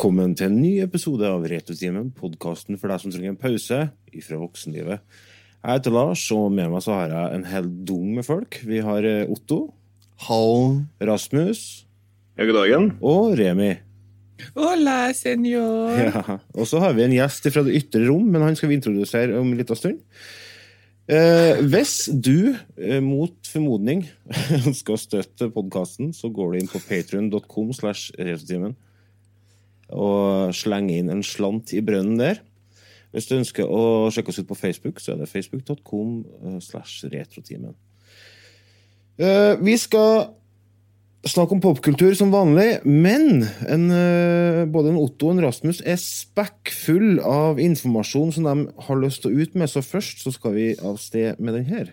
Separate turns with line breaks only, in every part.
velkommen til en ny episode av Retrotimen, podkasten for deg som trenger en pause fra voksenlivet. Jeg heter Lars, og med meg så har jeg en hel dum med folk. Vi har eh, Otto,
Hallo.
Rasmus
Ja, god dagen.
og Remi.
Hola, senor.
Ja. Og så har vi en gjest fra det ytre rom, men han skal vi introdusere om en liten stund. Eh, hvis du eh, mot formodning skal støtte podkasten, så går du inn på patrion.com slash retrotimen og slenge inn en slant i brønnen der. Hvis du ønsker å sjekke oss ut på Facebook, så er det facebook.com eh, slash retrotimen. Eh, vi skal snakke om popkultur som vanlig, men en, eh, både en Otto og en Rasmus er spekkfull av informasjon som de har lyst til å ut med, så først så skal vi av sted med den her.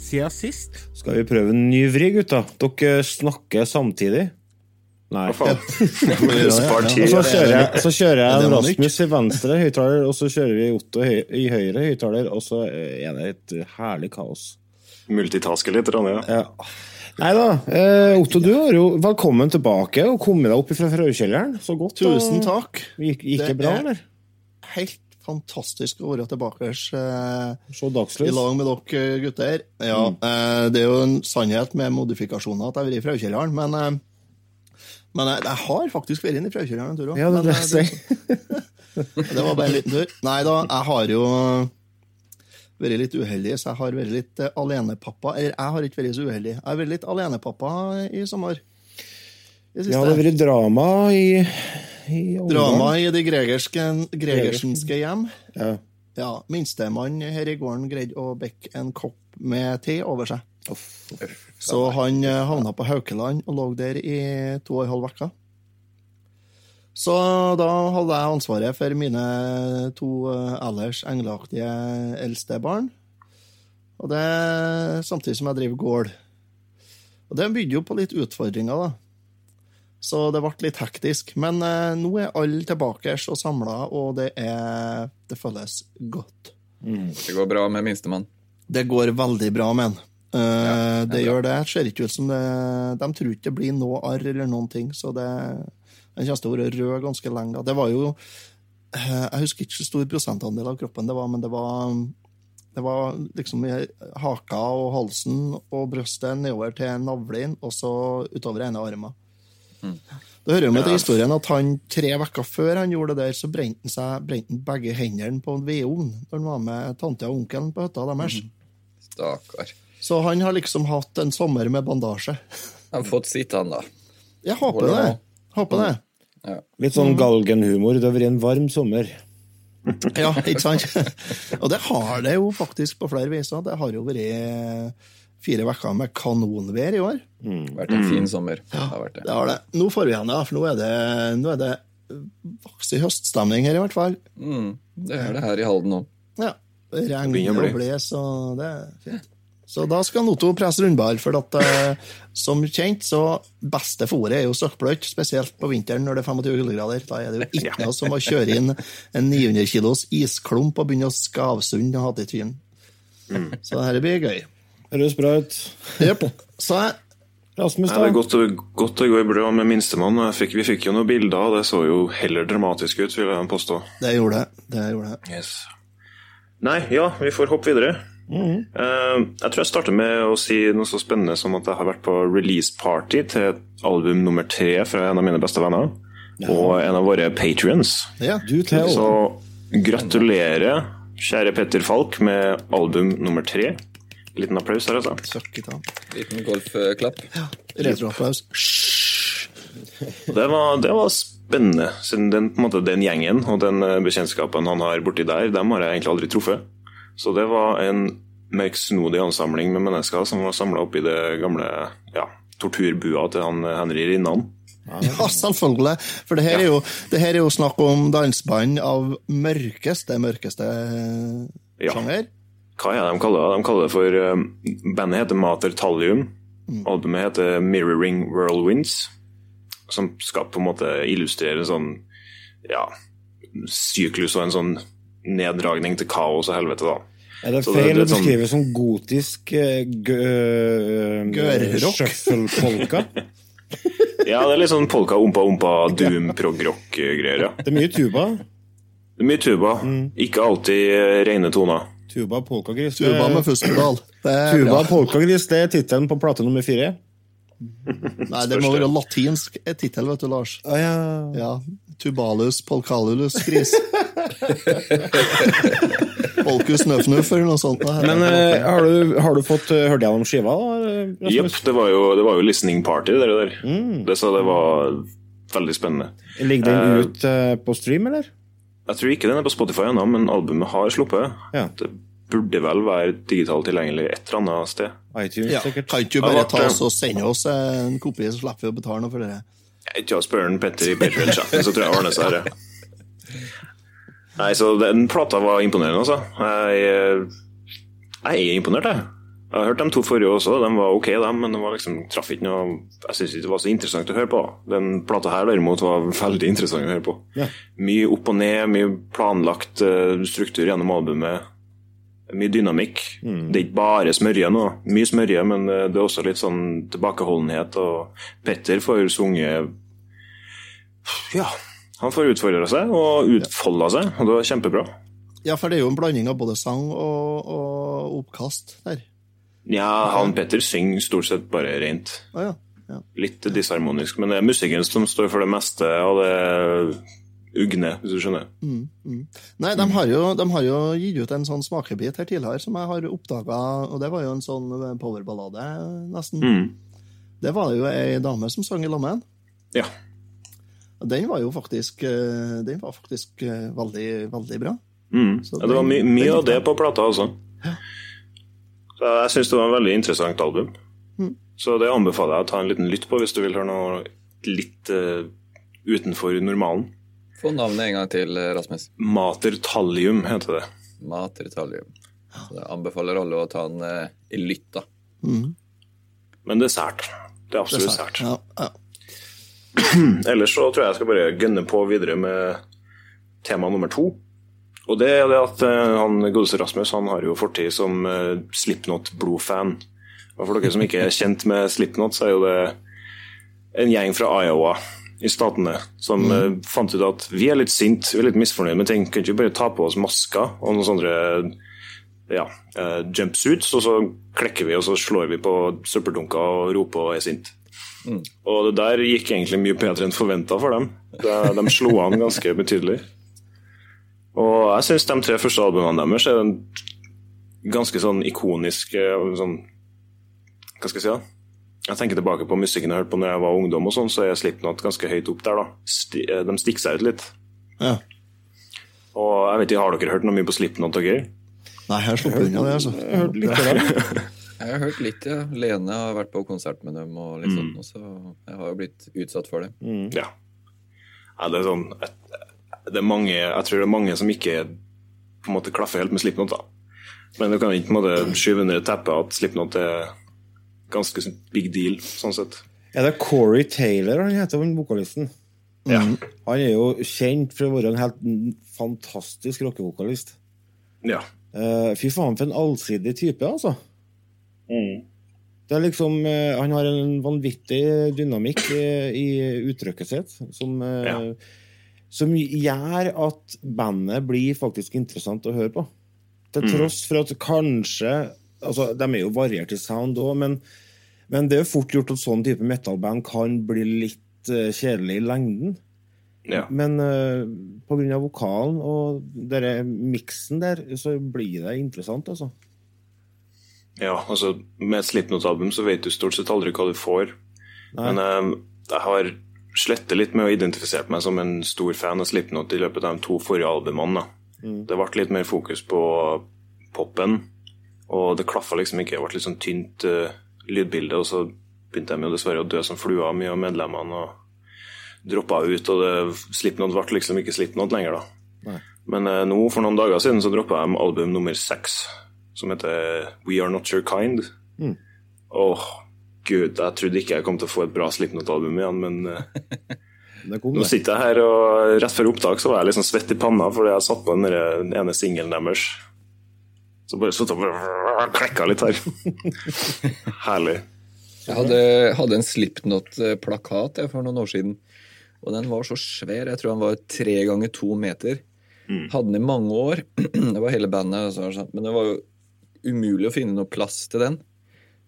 siden sist? Skal vi prøve en ny vri, gutta? Dere snakker samtidig? Nei.
Hva faen? Spar
så kjører jeg, så kjører
Er
jeg? Rasmus i venstre høyttaler, og så kjører vi Otto i høyre høyttaler, og så er det et herlig kaos.
Multitaske litt, Ranja.
Ja. Nei da. Eh, Otto, du er jo velkommen tilbake og kommet deg opp fra frøkjelleren. Så godt.
Tusen takk.
Gikk, gikk det bra,
er-
eller?
Helt fantastisk å være tilbake eh, i lag med dere gutter. Ja, eh, Det er jo en sannhet med modifikasjoner at jeg har vært i frøkjelleren, men, eh, men jeg, jeg har faktisk vært inne i frøkjelleren en tur òg.
Ja, det er det.
Det var bare en liten tur. Nei da, jeg har jo vært litt uheldig, så jeg har vært litt alenepappa. Eller jeg har ikke vært så uheldig. Jeg har vært litt alenepappa i sommer. I.
Ja, det har vært drama i.
Drama i de gregerske, gregersenske hjem.
Ja.
Ja, Minstemann her i gården greide å bekke en kopp med te over seg. Så han eh, havna på Haukeland og lå der i to og en halv uke. Så da hadde jeg ansvaret for mine to eh, ellers engleaktige eldste barn. Og det samtidig som jeg driver gård. Og det bydde jo på litt utfordringer, da. Så det ble litt hektisk. Men eh, nå er alle tilbake og samla, og det, er, det føles godt.
Det går bra med minstemann.
Det går veldig bra med den. Eh, det gjør det. Det ser ikke ut som det De tror ikke det blir noe arr eller noen ting, så det Den kommer til å være rød ganske lenge. Det var jo eh, Jeg husker ikke så stor prosentandel av kroppen det var, men det var det var liksom i haka og halsen og brystet nedover til navlen, og så utover ene armen. Det hører jo med til historien at han tre uker før han gjorde det der, så brente han seg brente han begge hendene på en vedovn da han var med tante og onkelen på hytta deres.
Stakkar.
Så han har liksom hatt en sommer med bandasje.
Han har fått sitt, han, da.
Jeg håper
Holder
det. Håper det.
Litt sånn galgenhumor. Det har vært en varm sommer.
Ja, ikke sant? Og det har det jo faktisk på flere viser. Det har jo vært fire uker med kanonvær i år.
Vært en fin sommer. Det har vært det.
Det har det. Nå får vi igjen, ja, for nå er det, nå er det vokser høststemning her, i hvert fall.
Mm, det er det her i Halden òg.
Ja. Regn og bles, og det er fint. Så da skal Noto presse rundball, for at, eh, som kjent, så beste fôret er jo søkkbløtt, spesielt på vinteren når det er 25 kuldegrader. Da er det jo ikke noe som å kjøre inn en 900 kilos isklump og begynne å skavsunde til trynet. Så det her blir gøy.
Bra ut.
Jepp.
Rasmus,
Nei, det er godt, å- godt gå i bra med minstemann. Fikk, vi fikk jo noen bilder, og det så jo heller dramatisk ut, vil jeg påstå.
Det gjorde det. Det gjorde det.
Nei, ja, vi får hoppe videre. Eh, jeg tror jeg starter med å si noe så spennende som at jeg har vært på release party til et album nummer tre fra en av mine beste venner, og en av våre patrions.
Ja.
Så gratulerer, kjære Petter Falk, med album nummer tre. Liten applaus her, altså.
Liten golfklapp. Ja.
Retroapplaus.
Det var, det var spennende, siden den, på en måte, den gjengen og den eh, bekjentskapen han har borti der, dem har jeg egentlig aldri truffet. Så det var en merksnodig ansamling med mennesker som var samla oppi det gamle ja, torturbua til han eh, Henry Rinnan.
Ja, selvfølgelig. For det her, er jo, det her er jo snakk om danseband av mørkeste, mørkeste
Ja.
sjanger.
Hva er det de kaller det? De kaller det for um, Bandet heter Mater Thallium. Albumet heter Mirroring Whirlwinds. Som skal på en måte illustrere en sånn ja, syklus og en sånn neddragning til kaos og helvete, da.
Er det feil
det
å
er sånn-
beskrive som gotisk uh,
Gørrock.
Ja, det er litt sånn polka, ompa, ompa, doom, prog rock-greier, ja.
Det er mye tuba.
Det er mye tuba. Ikke alltid eh, rene toner.
Tuba polkagris.
Tuba med Fuskedal.
Tuba polkagris, det er tittelen på plate nummer fire.
Nei, det må være latinsk tittel, vet du, Lars.
Å ja.
Ja. Tubalus polkalulus gris. Polkus nøfnuff eller noe sånt.
Men uh, har, du, har du fått uh, hørt gjennom skiva?
Jepp, det, var jo- det var jo listening party, det der. Det, så det var veldig spennende.
Ligger den
Eh,
ut uh, på stream, eller?
Jeg tror ikke den er på Spotify ennå, men albumet har sluppet.
Ja.
Det burde vel være digitalt tilgjengelig et eller annet sted.
iTunes,
Ja,
sikkert.
kan ikke du bare ta oss og sende oss en kopi, så slipper vi å betale noe for det?
Jeg ikke spør Petter i Patrion-chatten, så tror jeg ordner seg her. Nei, så den plata var imponerende, altså. Jeg, jeg er imponert, jeg. Jeg har hørt de to forrige også, de var ok, de, men det var liksom, traff ikke noe Jeg syns ikke det var så interessant å høre på. Den plata her derimot var veldig interessant å høre på.
Ja.
Mye opp og ned, mye planlagt eh, struktur gjennom albumet. Mye dynamikk. Det er ikke bare smørje nå. Mye smørje, men eh, det er også litt sånn tilbakeholdenhet. Og Petter får sunget Ja, han får utfordra seg og utfolda seg, og det var kjempebra.
Ja, for det er jo en blanding av både sang og, og oppkast der.
Ja, han Petter synger stort sett bare rent.
Ah, ja. ja.
Litt disharmonisk, men det er musikken som står for det meste og det ugne, hvis du skjønner.
Nei, de har, jo, de har jo gitt ut en sånn smakebit her tidligere som jeg har oppdaga, og det var jo en sånn powerballade, nesten.
Mm.
Det var jo ei dame som sang i lag med.
Ja.
Den var jo faktisk, eh, den var faktisk eh, veldig, veldig bra.
Mm. Ja det var mye
my
av det på plata også. Så jeg syns det var en veldig interessant album.
Mm.
Så det anbefaler jeg å ta en liten lytt på hvis du vil høre noe litt uh, utenfor normalen.
Få navnet en gang til, Rasmus.
Mater Thallium heter det.
Matritallium. Så jeg anbefaler alle å ta en uh, lytt, da.
Men det er sært. Det er absolutt sært.
Ja, ja.
Ellers så tror jeg jeg skal bare gønne på videre med tema nummer to. Og det er det at eh, han godeste Rasmus han har jo fortid som uh, Slipknot-blodfan. Og for dere som ikke er kjent med Slipknot, så er jo det en gjeng fra Iowa i statene som eh, fant ut at vi er litt sint, vi er litt misfornøyd med ting. Kan ikke bare ta på oss masker og noen sånne ja, uh, jumpsuits, og så klekker vi og så slår vi på søppeldunker og roper og er sint. Og det der gikk egentlig mye bedre enn forventa for dem. De, de slo an ganske betydelig. Og jeg syns de tre første albumene deres er en ganske sånn ikonisk eh, sånn, Hva skal jeg si? da? Jeg tenker tilbake på musikken jeg hørte på når jeg var ungdom, og sånn, så er Slipknot ganske høyt opp der. da. Eh, de stikker seg ut litt.
ja.
Og jeg vet ikke, Har dere hørt noe mye på Slipknot? dere?
Nei, jeg slapp unna det, altså.
Jeg hørte litt av det.
Jeg har hørt litt, ja. Lene har vært på konsert med dem, og litt mm. og så jeg har jo blitt utsatt for det.
Ja. ja det er sånn det er mange, Jeg tror det er mange som ikke på en måte klaffer helt med Slipknot. da. Men du kan ikke på en måte skyve under teppet at Slipknot er ganske sånn big deal, sånn sett.
Er det Corey Taylor han heter, han vokalisten?
Ja.
Han er jo kjent for å være en helt fantastisk rockevokalist.
ja.
Eh, fy faen, for en allsidig type, altså. Det er liksom, eh, han har en vanvittig dynamikk i, i uttrykket sitt, som, eh,
Ja.
Som gjør at bandet blir faktisk interessant å høre på. Til tross for at kanskje altså De er jo variert i sound òg, men, men det er jo fort gjort at sånn type metalband kan bli litt uh, kjedelig i lengden.
ja.
Men uh, pga. vokalen og dere miksen der, så blir det interessant, altså.
Ja, altså Med et Slipknot-album så vet du stort sett aldri hva du får. Men eh, jeg har slettet litt med å identifisere meg som en stor fan av Slipknot i løpet av de to forrige albumene. da. Det ble litt mer fokus på popen, og det klaffa liksom ikke. Det ble litt sånn tynt uh, lydbilde, og så begynte de jo dessverre å dø som fluer, mye av medlemmene. og droppa ut, og det Slipknot ble liksom ikke Slipknot lenger, da.
Nei.
Men uh, nå, for noen dager siden, så droppa de album nummer seks, som heter We Are Not Your Kind. Åh, gud, jeg trodde ikke jeg kom til å få et bra Slipknot-album igjen, men eh,
kom,
nå sitter jeg her, og rett før opptak så var jeg liksom svett i panna fordi jeg satt på den ene singelen deres. Så bare satt og klekka litt her. Herlig.
Jeg hadde, hadde en Slipknot-plakat for noen år siden. Og den var så svær. Jeg tror han var tre ganger to meter. Hadde den i mange år. Det var hele bandet. så var det sånn, Men det var jo umulig å finne noe plass til den.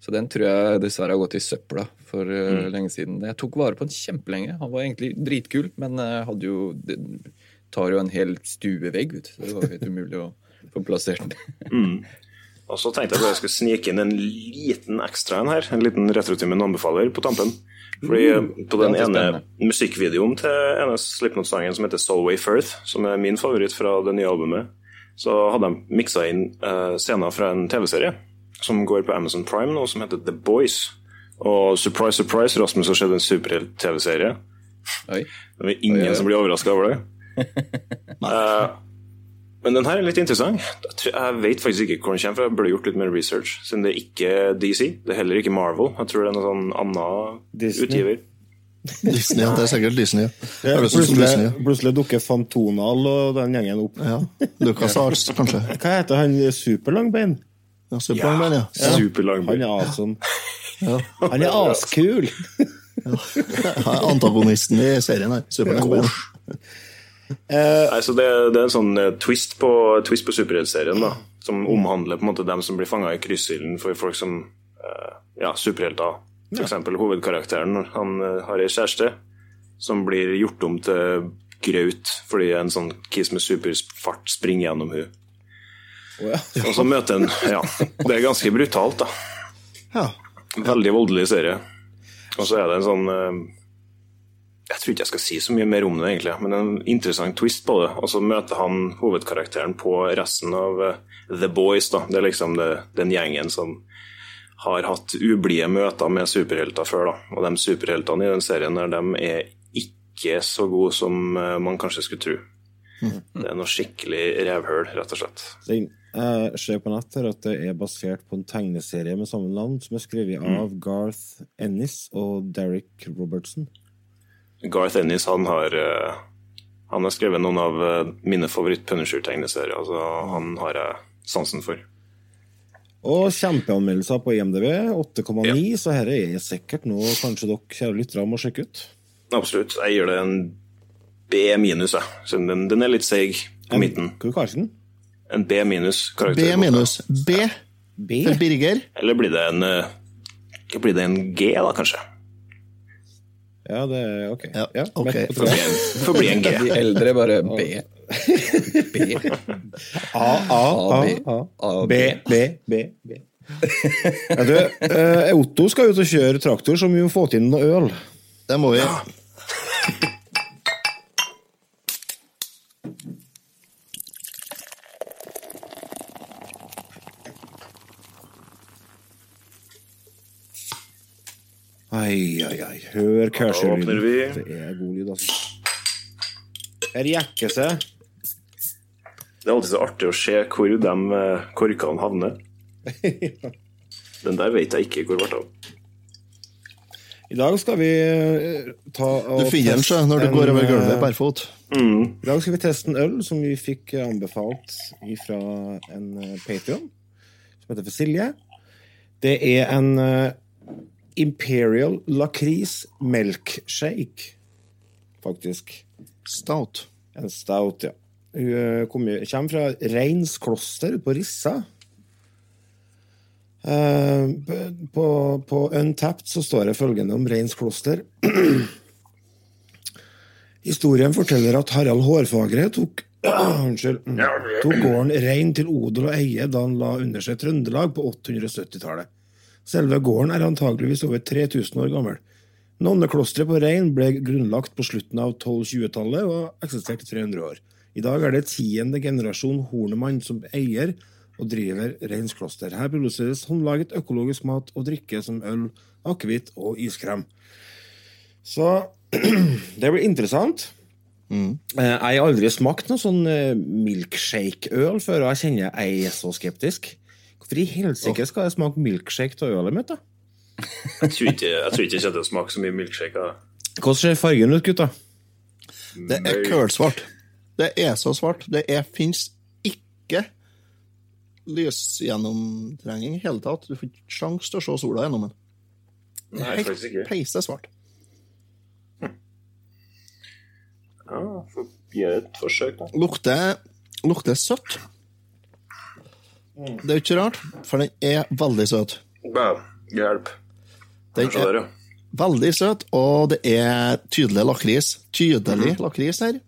Så den tror jeg dessverre har gått i søpla for mm. lenge siden. Jeg tok vare på den kjempelenge. Han var egentlig dritkul, men eh, hadde jo det tar jo en hel stuevegg, du. Så det var helt umulig å få plassert den.
Og så tenkte jeg bare jeg skulle snike inn en liten ekstra en her. En liten Retrotimen anbefaler på tampen. Fordi eh, på den ene
spennende.
musikkvideoen til ene Slipknot-sangen som heter Solway Firth, som er min favoritt fra det nye albumet, så hadde de miksa inn uh, scener fra en TV-serie som går på Amazon Prime nå, som heter The Boys. Og surprise, surprise, Rasmus har sett en superhelt-TV-serie. Det er ingen
Oi, oi.
som blir overraska over det. Eh, men den her er litt interessant. Jeg, vet faktisk ikke hvor den kommer fra. Jeg burde gjort litt mer research, siden det er ikke DC. Det er heller ikke Marvel. Jeg tror det er noen sånn annen
Disney.
utgiver.
Disney, ja. Det er sikkert Disney. Ja. Disney.
plutselig,
ja.
plutselig dukker Fantonal og den gjengen opp.
Ja. Lucas Arts, kanskje.
Hva heter han superlangbein?
Ja, Superman, ja. ja.
Superlangbein.
Han er awesome.
ja.
Han er askul!
ja. Antagonisten i serien her. Superman.
Nei, så det, det er en sånn eh, twist på, twist på superheltserien, da. Som omhandler på en måte dem som blir fanga i kryssilden for folk som uh, ja, superhelter. For eksempel hovedkarakteren. Han uh, har ei kjæreste som blir gjort om til graut fordi en sånn kis med superfart springer gjennom hun.
Å, ja.
Og så møter en Ja, det er ganske brutalt, da.
Ja.
Veldig voldelig serie. Og så er det en sånn eh, Jeg tror ikke jeg skal si så mye mer om det, egentlig, men en interessant twist på det. Og så møter han hovedkarakteren på resten av eh, The Boys. da. Det er liksom det, den gjengen som har hatt ublide møter med superhelter før. da. Og de superheltene i den serien der, de er ikke så gode som eh, man kanskje skulle tro. Det er noe skikkelig revhøl, rett og slett.
Jeg ser på nett her at det er basert på en tegneserie med samme navn, som er skrevet av Garth Ennis og Derek Robertson.
Garth Ennis han har, eh, han har skrevet noen av eh, mine favoritt-Punisher-tegneserier. Altså, han har jeg sansen for.
Og kjempeanmeldelser på IMDb, 8,9,
Ja.
så dette er sikkert noe kanskje dere kjære lyttere må sjekke ut.
Absolutt. Jeg gir det en B minus, jeg. Så den, den er litt seig på midten.
Hva kaller du den?
En B minus
B minus. B
B?
for Birger.
Eller blir det en eh, Blir det en G, da, kanskje?
Ja, det er ok.
Ja,
Ja,
ok.
midt på
Får bli en, får bli en G.
De eldre bare B. B.
A, A, A,
B.
A.
A,
B, B, B, B. Ja, du, eh, Otto skal ut og kjøre traktor, så vi må få til noe øl.
Det må vi.
Ai, ai, ai. Hør
vi.
Det er god lyd, altså. Her jekker seg.
Det er alltid så artig å se hvor de eh, korkene havner. Den der vet jeg ikke hvor ble av.
I dag skal vi eh, ta og
Du finner den sjø når du
en,
går over
gulvet
gulvet barfot.
I dag skal vi teste en øl som vi fikk eh, anbefalt fra en Patrion, Patreon som heter for Silje. Det er en Imperial lakris milkshake, faktisk.
Stout.
En stout, ja. Hun eh, kommer, kommer fra Reins kloster på Rissa. Eh, på, på Untapped så står det følgende om Reins kloster. Historien forteller at Harald Hårfagre tok Unnskyld. Tok gården Rein til odel og eie da han la under seg Trøndelag på 870-tallet. Selve gården er antageligvis over 3000 år gammel. Nonneklosteret på Rein ble grunnlagt på slutten av 1220-tallet og eksisterte eksistert i 300 år. I dag er det tiende generasjon Hornemann som eier og driver Reins kloster. Her produseres håndlaget økologisk mat og drikke som øl, akevitt og iskrem. Så det blir interessant.
Mm.
Eh, Jeg har aldri smakt noe sånn eh, milkshake-øl før, og jeg kjenner jeg er så skeptisk. Hvorfor i helsike skal jeg smake milkshake av ølet mitt, da?
Jeg tror ikke jeg tror ikke jeg kommer til å smake så mye milkshake.
Hvordan ser fargen ut, gutta?
Det er kølsvart. Det er så svart. Det er, fins ikke lysgjennomtrenging i hele tatt. Du får ikke sjanse til å se sola gjennom den. Det er helt peise svart.
Ja, får gjøre et forsøk, da.
Lukter, lukter søtt. Det er jo ikke rart, for den er veldig søt.
Bæ, hjelp.
Den er veldig søt, og det er tydelig lakris. Tydelig lakris her.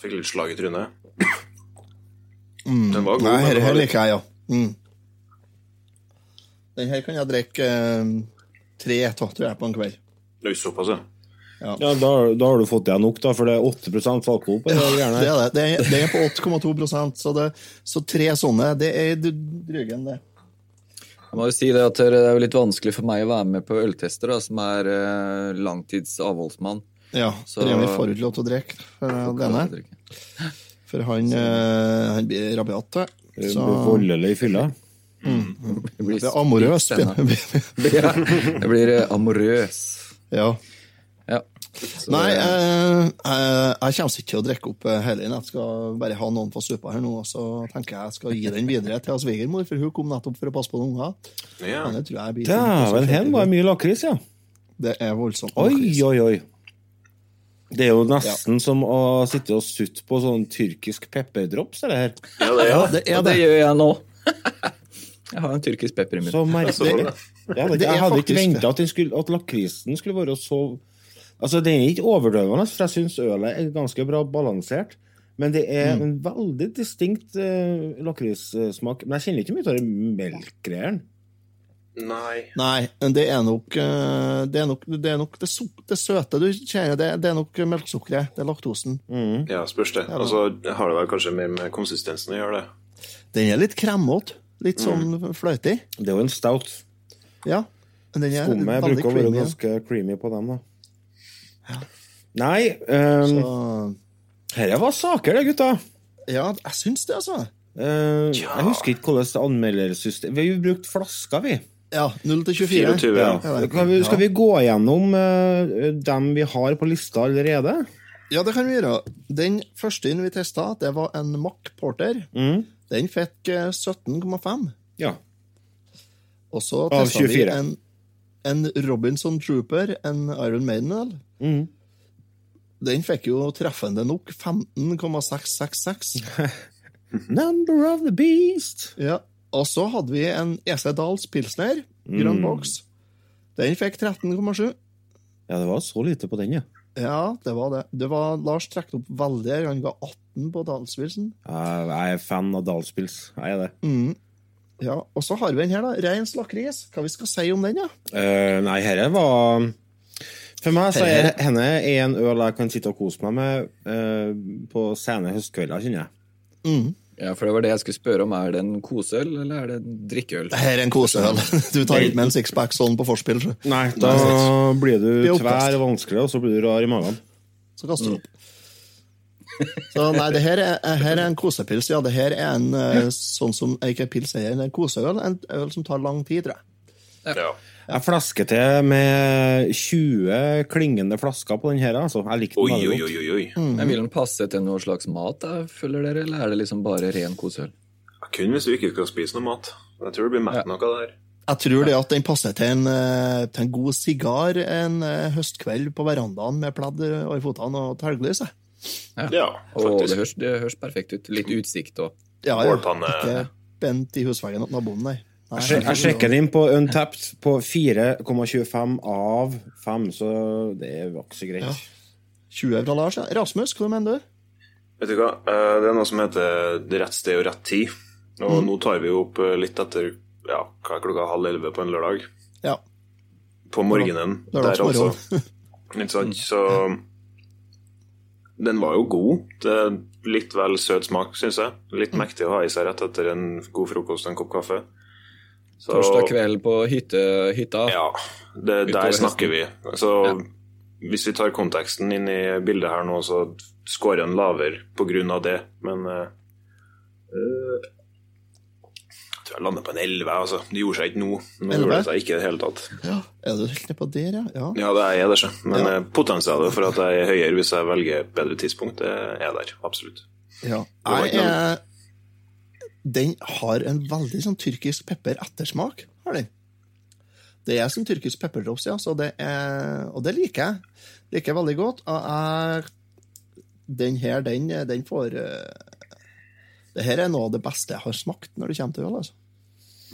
Fikk litt slag i trynet. Den var god.
Nei,
men
her, liker jeg, ja. Mm. Den her kan jeg drikke eh, tre av, tror jeg, på en kveld.
Såpass, ja.
Ja, da, da har du fått deg nok, da, for det er 8 alkohol på det
Det er det. Det er, det er på 8,2 så, det, så tre sånne, det er d- enn det.
Jeg må jo si det at det er jo litt vanskelig for meg å være med på øltester, da, som er eh, langtids avholdsmann.
Ja,
Så-
Remi får ikke lov til å drikke for denne, for han, eh, han blir rabiat. Så
Voldelig i fylla.
Det blir
det er amorøs.
Jeg blir eh, amorøs.
ja.
Ja. Så,
Nei,
jeg,
eh, jeg kommer ikke til å drikke opp eh, hele. Jeg skal bare ha noen på suppa her nå, og så tenker jeg jeg skal gi den videre til svigermor, for hun kom nettopp for å passe på noen unger.
ja.
Men det tror jeg blir
Dæven, her var det mye lakris, ja.
Det er voldsomt.
Oi,
lakris.
oi, oi. Det er jo nesten som å sitte og sutte på sånn tyrkisk pepperdrops, det her.
ja, det, ja.
Ja, det er
og det
det.
gjør jeg nå. Jeg har en tyrkisk pepper i
Så merkelig. Jeg hadde,
er
jeg hadde ikke venta at, at lakrisen skulle være så Altså, Den er ikke overdøvende, for jeg syns ølet er ganske bra balansert. Men det er en veldig distinkt uh, lakrissmak. Men jeg kjenner ikke mye av den melkgreiene.
Nei.
Nei, det er nok eh, det, er nok, det, er nok det, so det søte du kjenner. Det, det er nok melkesukkeret. Det er laktosen.
Ja, spørs det. Og så har det vel kanskje mer med konsistensen å gjøre, det.
Den er litt kremmete. Litt sånn fløytig.
Det er jo en stout.
Ja. Den er
Skummet bruker å være ganske creamy på dem, da. Nei, um,
Så,
dette var saker, det, gutta.
ja, jeg syns det, altså.
Eh, Jeg husker ikke hvordan det anmeldersystem Vi har jo brukt flasker, vi.
Ja, 0 til 24.
24, ja.
Ja,
vi, skal vi gå gjennom uh, dem vi har på lista allerede?
Ja, det kan vi gjøre. Den første vi testa, det var en Mack Porter.
Mm.
Den fikk eh, 17,5.
Ja.
Og så
Av
testa vi en, en Robinson Trooper, en Iron Maiden-øl.
Mm.
Den fikk jo treffende nok 15,666.
Number of the beast.
Ja. Og så hadde vi en EC Dahls Pilsner, grønn
Mm.
boks. Den fikk 13,7.
Ja, det var så lite på den, ja.
Ja, det var det. det var, Lars trekte opp veldig. Han ga 18 på Dalspilsen.
Jeg er fan av Dalspils. Jeg er det.
Mm. Ja, Og så har vi den her, da. Reins lakris. Hva vi skal si om den, ja?
Uh, nei, herre var For meg så er henne en øl jeg kan sitte og kose meg med uh, på sene høstkvelder, kjenner jeg.
Mm.
Ja, for det var det jeg skulle spørre om. Er det en koseøl, eller er det en drikkeøl?
Det her er en koseøl. Du tar ikke med en sixpack sånn på forspill, så,
Nei, da blir du tvær vanskelig, og så blir du rar i magen.
så kaster du opp. Så nei, det her er, her er en kosepils. Ja, det her er en eh, sånn som ikke pils er, en koseøl. En øl som tar lang tid, tror jeg.
Ja.
Jeg flasker til med 20 klingende flasker på den her, altså. Jeg likte den
oi,
godt.
oi,
oi,
oi. oi.
Jeg Vil den passe til noe slags mat, da, følger dere, eller er det liksom bare ren koseøl?
Kun hvis du ikke skal spise noe mat. Jeg tror det blir mett
Ja.
nok av det her.
Jeg tror det at den passer til en, eh, til en god sigar en eh, høstkveld på verandaen med pledd over føttene og telglys. jeg.
Ja,
Og det
faktisk.
høres, det høres perfekt ut. Litt utsikt og
Ja, ja.
Bålpanne.
Ikke bent i husveggen til naboen, nei. nei.
Jeg sjek- Jeg sjekker den på Untapped på 4,25 av 5, så det var ikke så greit.
Ja. 20 fra Lars. Ja. Rasmus, hva mener du?
Vet du hva, Eh, det er noe som heter rett sted og rett tid. Og nå tar vi opp eh, litt etter ja, hva er klokka halv elleve på en lørdag.
Ja.
På morgenen. Der altså. Ikke sant? Så den var jo god. Litt vel søt smak, syns jeg. Litt mektig å ha i seg rett etter en god frokost og en kopp kaffe. Så,
Torsdag kveld på hytte, hytta.
Ja, det, der snakker vi. Så
Ja.
hvis vi tar konteksten inn i bildet her nå, så scorer en lavere pga. det. Men jeg tror jeg landa på en 11. Altså. Det gjorde seg ikke nå. Nå gjorde det seg ikke i det hele tatt.
Ja, Er du helt nedpå der, ja? ja?
Ja, det er det, sjø. Men
Ja.
eh, potensialet for at jeg er høyere hvis jeg velger et bedre tidspunkt, det er der. Absolutt.
Ja. Jeg er Den har en veldig sånn tyrkisk pepper-ettersmak, har den. Det er som tyrkisk pepperdrops, ja, så det er, og det liker jeg. Liker jeg veldig godt. Og jeg, den her, den, den får eh, Det her er noe av det beste jeg har smakt når det kommer til øl, altså.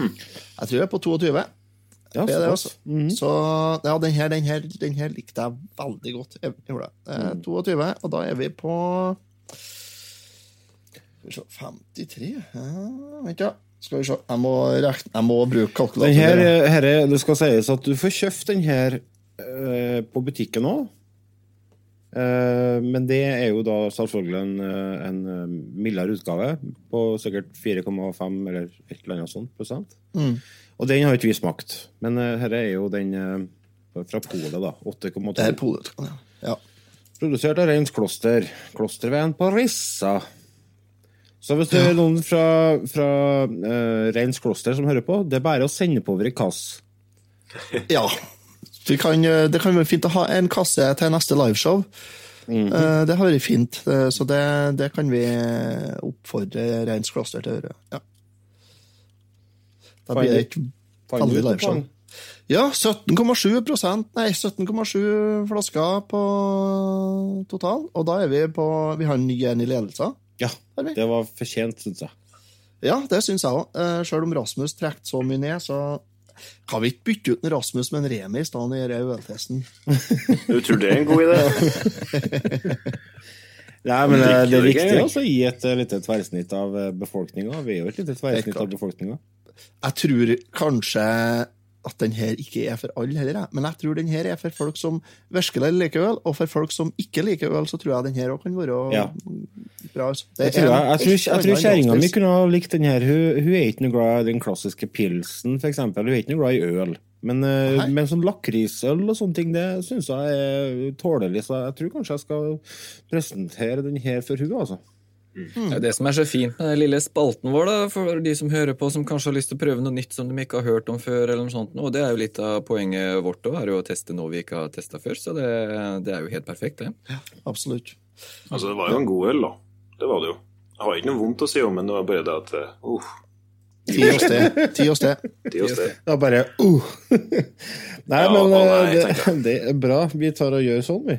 Jeg tror jeg er på 22.
Ja,
Det er det, altså. Så ja, den her, den her, den her likte jeg veldig godt. Jeg det. Eh, 22, og da er vi på Skal vi se 53 ja, Vent, ja. Skal vi se. Jeg må, rekne, jeg må bruke kalkulator.
Den her, eh, det skal sies at du får kjøpt den her eh, på butikken òg. Men det er jo da selvfølgelig en, eh, en eh, mildere utgave på sikkert 4,5 eller et eller annet sånt prosent.
Mm.
Og den har ikke vi smakt. Men dette er jo den eh, fra Polet, da.
Det er
8,2.
polutkan, ja. ja.
Produsert av Reins Kloster. Klosterveien på Rissa. Så hvis det er noen fra, fra uh, Reins Kloster som hører på, det er bare å sende på over i kass.
Ja. Vi kan, eh, det kan være fint å ha en kasse til neste liveshow. Eh, Det har vært fint, eh, så det, det kan vi oppfordre Reins Kloster til å gjøre. Ja. Da blir det ikke veldig liveshow. Ja, 17,7% Nei, 17,7 flasker på total. Og da er vi på Vi har en ny en i ledelse.
Ja, det var fortjent, syns jeg.
Ja, det syns jeg òg. Sjøl om Rasmus trekte så mye ned, så kan vi ikke bytte ut en Rasmus med en Remi i stedet for øltesten.
Du tror det er en god idé?
Nei, men det, det er viktig å gi et eh, lite tverrsnitt av befolkninga. Vi er jo et lite tverrsnitt av befolkninga.
Jeg tror kanskje at den her ikke er for alle heller, men jeg tror den her er for folk som virkelig liker øl, og for folk som ikke liker øl, så tror jeg den her òg kan være
Ja.
Bra. altså. Det
Jeg tror, jeg, jeg, tror, jeg tror kjerringa mi kunne ha likt den her. Hun, hun er ikke noe glad i den klassiske pilsen, eksempel. Hun er ikke noe glad i øl. Men, eh, men sånn lakrisøl og sånne ting, det syns jeg er tålelig. Så jeg tror kanskje jeg skal presentere den her for hun, altså.
Det er det som er så fint med den lille spalten vår, da, for de som hører på, som kanskje har lyst til å prøve noe nytt som de ikke har hørt om før. eller noe sånt. Og det er jo litt av poenget vårt òg, er jo å teste noe vi ikke har testa før. Så det, det er jo helt perfekt, det.
Absolutt.
Altså, det var jo en god øl, da. Det var det jo. Jeg har ikke noe vondt å si om, men det var bare det at uh,
Ti og sted. Ti og sted.
Det
var bare uh. Nei,
Ja,
men
å
eh,
nei,
det, det er bra. Vi tar og gjør sånn, vi.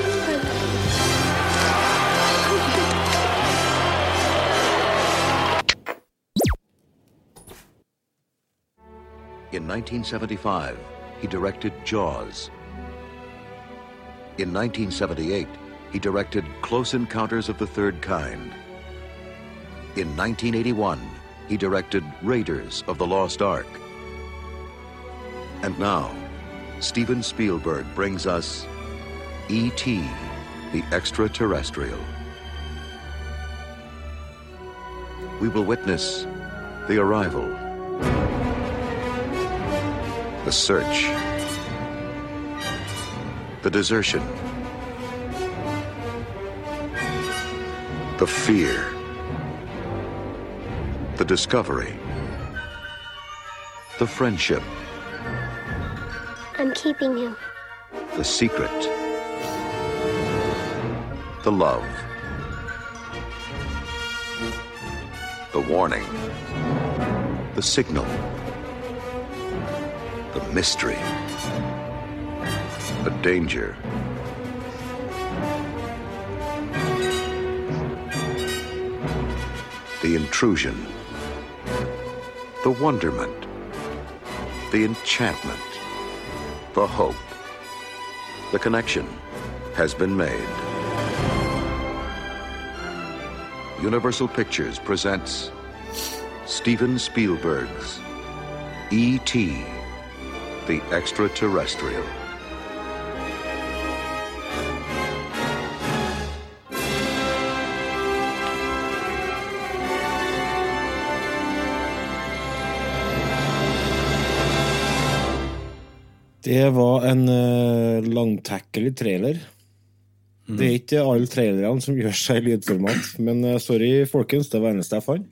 In 1975, he directed Jaws. In 1978, he directed Close Encounters of the Third Kind. In 1981, he directed Raiders of the Lost Ark. And now, Steven Spielberg brings us E.T., the Extraterrestrial. We will witness the arrival the search, the desertion, the fear, the discovery, the friendship,
I'm keeping you.
the secret, the love, the warning, the signal, mystery, a danger. The intrusion, the wonderment, the enchantment, the hope. The connection has been made. Universal Pictures presents Steven Spielberg's E.T. The Extraterrestrial.
Det var en uh, langtekkelig trailer. Det er ikke alle trailerne som gjør seg i lydformat, men uh, sorry, folkens, det var eneste jeg fant.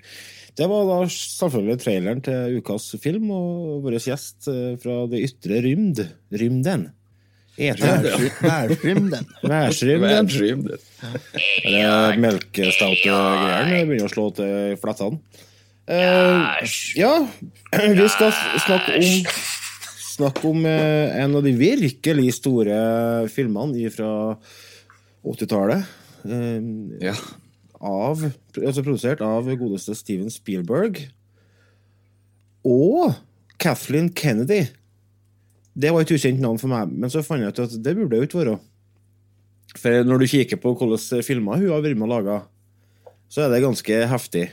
Det var da selvfølgelig traileren til ukas film, og vår gjest eh, fra det ytre rymd, rymden.
Værrymden.
Værsrymden.
Dreamed.
Det er. Det begynner å slå til flettene. Uh, ja, vi skal snakke om Snakke om eh, en av de virkelig store filmene fra 80-tallet. Uh,
Ja.
Av, altså produsert av godeste Steven Spielberg. Og Kathleen Kennedy. Det var et ukjent navn for meg, men så fant jeg ut at det burde jo ikke være. For når du kikker på hvilke filmer hun har vært med og laga, så er det ganske heftig.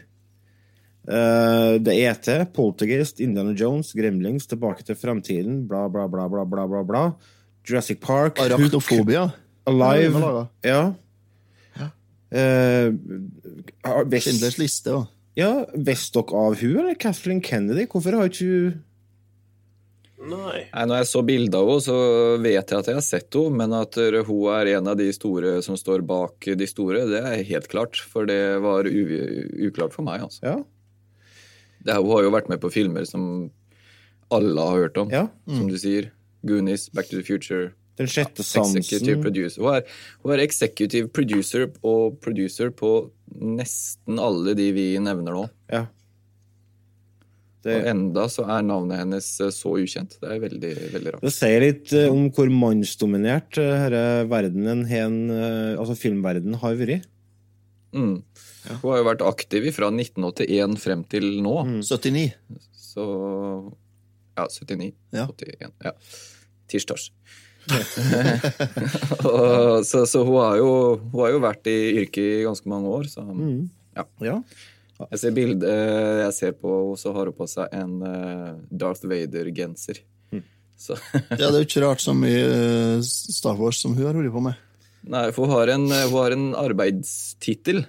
Uh, det er ET, Poltergeist, Indiana Jones, Gremlings, Tilbake til fremtiden, bla, bla, bla, bla, bla, bla, bla. Jurassic Park,
Arachnofobia.
Alive
Ja,
Ja. Eh, visst-
Schindlers liste òg.
ja, visste dere av hun eller Kathleen Kennedy? Hvorfor har ikke hun
Nei.
Nei, når jeg så bildet av henne, så vet jeg at jeg har sett henne, men at hun er en av de store som står bak de store, det er helt klart. For det var u uklart for meg, altså.
Ja.
Det, hun har jo vært med på filmer som alle har hørt om,
Ja.
som du sier. Goonies, Back to the Future.
Den sjette
Executive
sansen.
producer. Hun er, hun er executive producer og producer på nesten alle de vi nevner nå.
Ja.
Og enda så er navnet hennes eh, så ukjent. Det er veldig, veldig rart.
det sier litt eh, om hvor mannsdominert eh, denne verdenen, hen, altså filmverdenen, har vært.
Mm. Hun har jo vært aktiv fra 1981 frem til nå.
Mm.
79.
Så Ja, 79.
Ja.
81. Ja. Tirsdags. Og, så så hun, har jo, hun har jo vært i yrket i ganske mange år. Så
Ja.
jeg ser bilde jeg ser på henne, så har hun på seg en eh, Darth Vader-genser. Mm.
Ja, det er jo ikke rart så mye eh, Star Wars som hun har holdt på med.
Nei, for hun har en, hun har en arbeidstittel.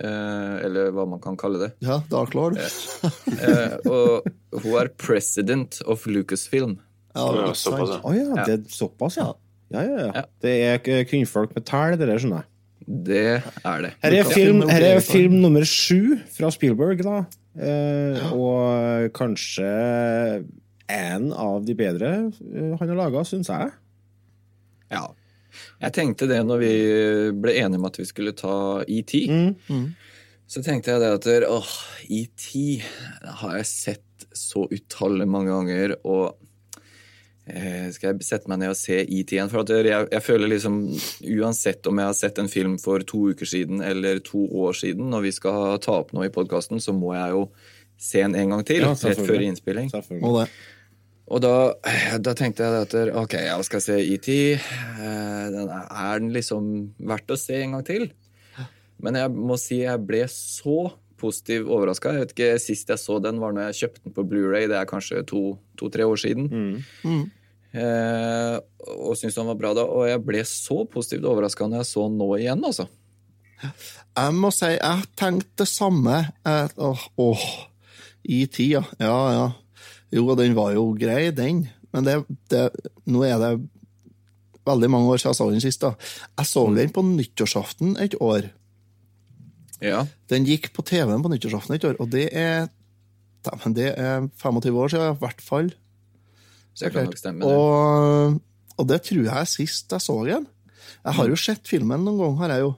Eh, eller hva man kan kalle det.
Ja, Dark Lord.
Eh, og hun er president of Lucasfilm.
Ja,
Ja, såpass, ja.
Oh, ja, det er såpass, ja. Ja, ja, ja. Det er kvinnfolk med tæl, det der, skjønner jeg.
Det er det.
Her er film,
er
her er film nummer sju fra Spielberg, da. Eh, Og kanskje en av de bedre eh, han har laga, syns jeg.
Ja. Jeg tenkte det når vi ble enige om at vi skulle ta ET. Så tenkte jeg det at åh, ET har jeg sett så utallig mange ganger, og skal jeg sette meg ned og se ET igjen? For at jeg, jeg føler liksom, uansett om jeg har sett en film for to uker siden eller to år siden, når vi skal ta opp noe i podkasten, så må jeg jo se den en gang til,
Ja,
rett før innspilling.
Og det.
Og da, da tenkte jeg at ok, jeg skal se ET. Eh, er, den liksom verdt å se en gang til? Men jeg må si jeg ble så positiv overraska. Sist jeg så den, var når jeg kjøpte den på Blu-ray. Det er kanskje to-tre år siden. Eh, og syntes han var bra da. Og jeg ble så positivt overraska når jeg så han nå igjen, altså.
Jeg må si, jeg tenkte det samme. Eh, Åh, åh, i tida. Ja, ja. Jo, den var jo grei, den. Men det, det, nå er det veldig mange år siden jeg så den sist. da. Jeg så den på nyttårsaften et år.
Ja.
Den gikk på TV-en på nyttårsaften et år, og det er, det er 25 år siden, i hvert fall.
Det kan nok stemme. det.
Og, og det tror jeg er sist jeg så den. Jeg har jo sett filmen noen gang, har jeg jo.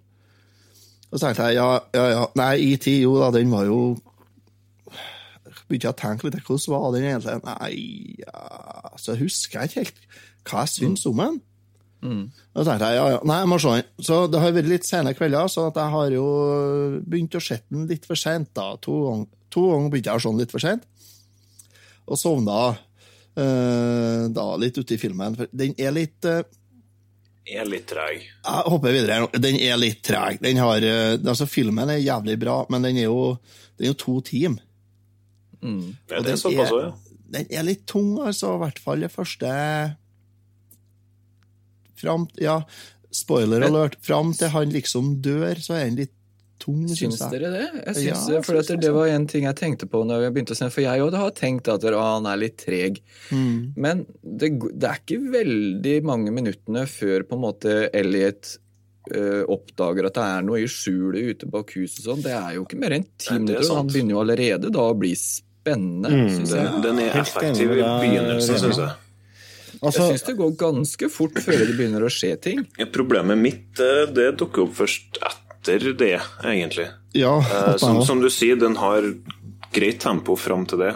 Og så tenkte jeg ja, ja, ja. Nei, ET, jo da, den var jo Begynte jeg å tenke litt, hvordan var den egentlig? Nei, ja, så husker jeg ikke helt hva jeg syns om den. Da tenkte jeg ja, ja, nei, jeg må se den. Så det har vært litt sene kvelder, så jeg har jo begynt å se den litt for sent. da. To ganger to ganger begynte jeg å se den litt for sent, og sovna da litt ute i filmen. For den er litt eh,
Er litt treg.
Jeg hopper videre. Den er litt treg. Den har, eh, altså Filmen er jævlig bra, men den er jo, den er jo to timer. Mm.
Det
den
er såpass
er-
òg, ja.
Den er litt tung, altså. I hvert fall det første Fram Ja, spoiler alert. Fram til han liksom dør, så er den litt tung, syns
Syns
jeg.
dere det? Jeg
Ja,
syns,
jeg
for at det var en ting jeg tenkte på når jeg begynte å se For jeg òg har tenkt at å, han er litt treg.
Mm.
Men det, det er ikke veldig mange minuttene før på en måte Elliot øh, oppdager at det er noe i skjulet ute bak huset og sånn. Det er jo ikke mer enn ti
det er
minutter, og han begynner jo allerede da å bli spennende,
Mm,
synes
Den,
jeg.
den er effektiv i begynnelsen, syns jeg.
Altså,
Jeg syns det går ganske fort før det begynner å skje ting.
Problemet mitt eh, det dukker opp først etter det, egentlig.
Ja,
Eh, Som, som du sier, den har greit tempo fram til det.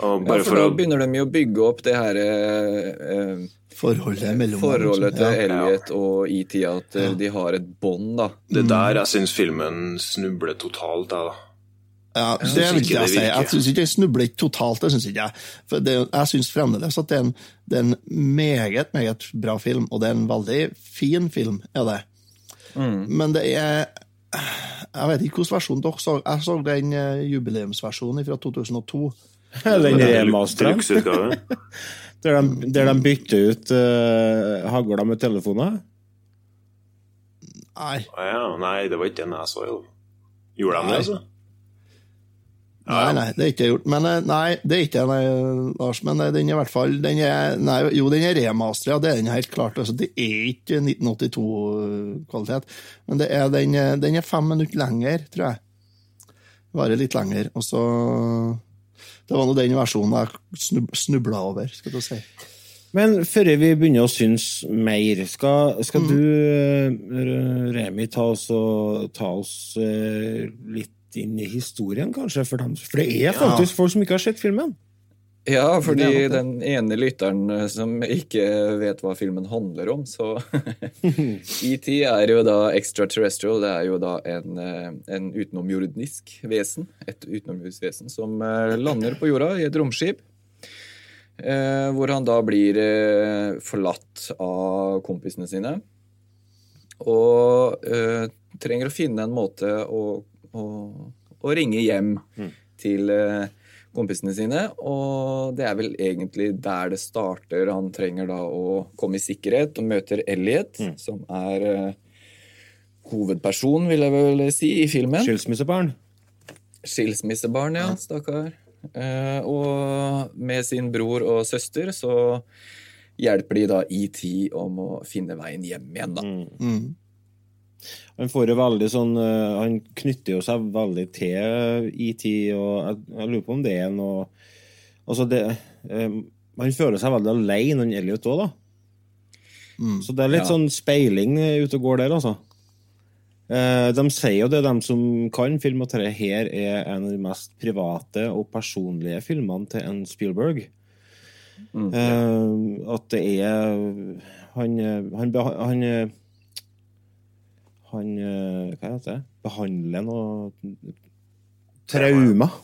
Og
Ja, for
for
da
å
begynner de jo å bygge opp det her eh, eh,
forholdet mellom
forholdet til
ja.
Elliot og ET, at ja. de har et bånd, da.
Det der jeg syns filmen snubler totalt, jeg, da.
Ja, det
synes
vil jeg
det
si. Jeg syns ikke jeg snubler ikke totalt, det syns ikke jeg. For det, jeg syns fremdeles at det er, en, det er en meget, meget bra film, og det er en veldig fin film, er det. Men det er Jeg vet ikke hvilken versjon dere så. Jeg så den eh, jubileumsversjonen fra 2002.
den remasteren der, de- der de bytter ut uh, hagla med telefoner.
Nei,
Å ja, nei, det var ikke den jeg så, jo. Gjorde de det, altså?
Nei, nei, det er ikke gjort. Men eh, nei, det er ikke nei, Lars. Men eh, den er i hvert fall den er, nei, Jo, den er remastera, det er den helt klart. Altså, det er ikke 1982-kvalitet. Men det er, den, er- den er fem minutter lenger, tror jeg. Varer litt lenger. Og så Det var nå den versjonen jeg snubla over, skal du si.
Men før vi begynner å synes mer, skal, skal du, eh, Remi, ta oss, ta oss eh, litt inn i historien, kanskje? For, dem, for det er faktisk folk som ikke har sett filmen.
Ja, fordi den ene lytteren eh, som ikke vet hva filmen handler om, så ET er jo da extraterrestrial. Det er jo da en, eh, en utenomjordisk vesen. Et utenomjordisk vesen som eh, lander på jorda i et romskip. eh, Hvor han da blir forlatt av kompisene sine. Og eh, trenger å finne en måte å, å, å ringe hjem til eh, kompisene sine. Og det er vel egentlig der det starter. Han trenger da å komme i sikkerhet og møter Elliot, som er hovedpersonen, hovedperson, vil jeg vel si, i filmen.
Skilsmissebarn.
Skilsmissebarn, ja, stakkar. Uh, og med sin bror og søster så hjelper de da ET om å finne veien hjem igjen, da.
Mm.
Han får jo veldig sånn eh, Han knytter jo seg veldig til ET, og jeg, jeg lurer på om det er noe Altså, det eh, Han føler seg veldig alene, han Elliot òg, da. Så det er litt
Ja.
sånn speiling eh, ute og går der, altså. Uh, de sier jo det, de som kan film, at dette her er en av de mest private og personlige filmene til en Spielberg. Eh, at det er Han, han, han, han eh, Hva heter det? Behandler noe traumer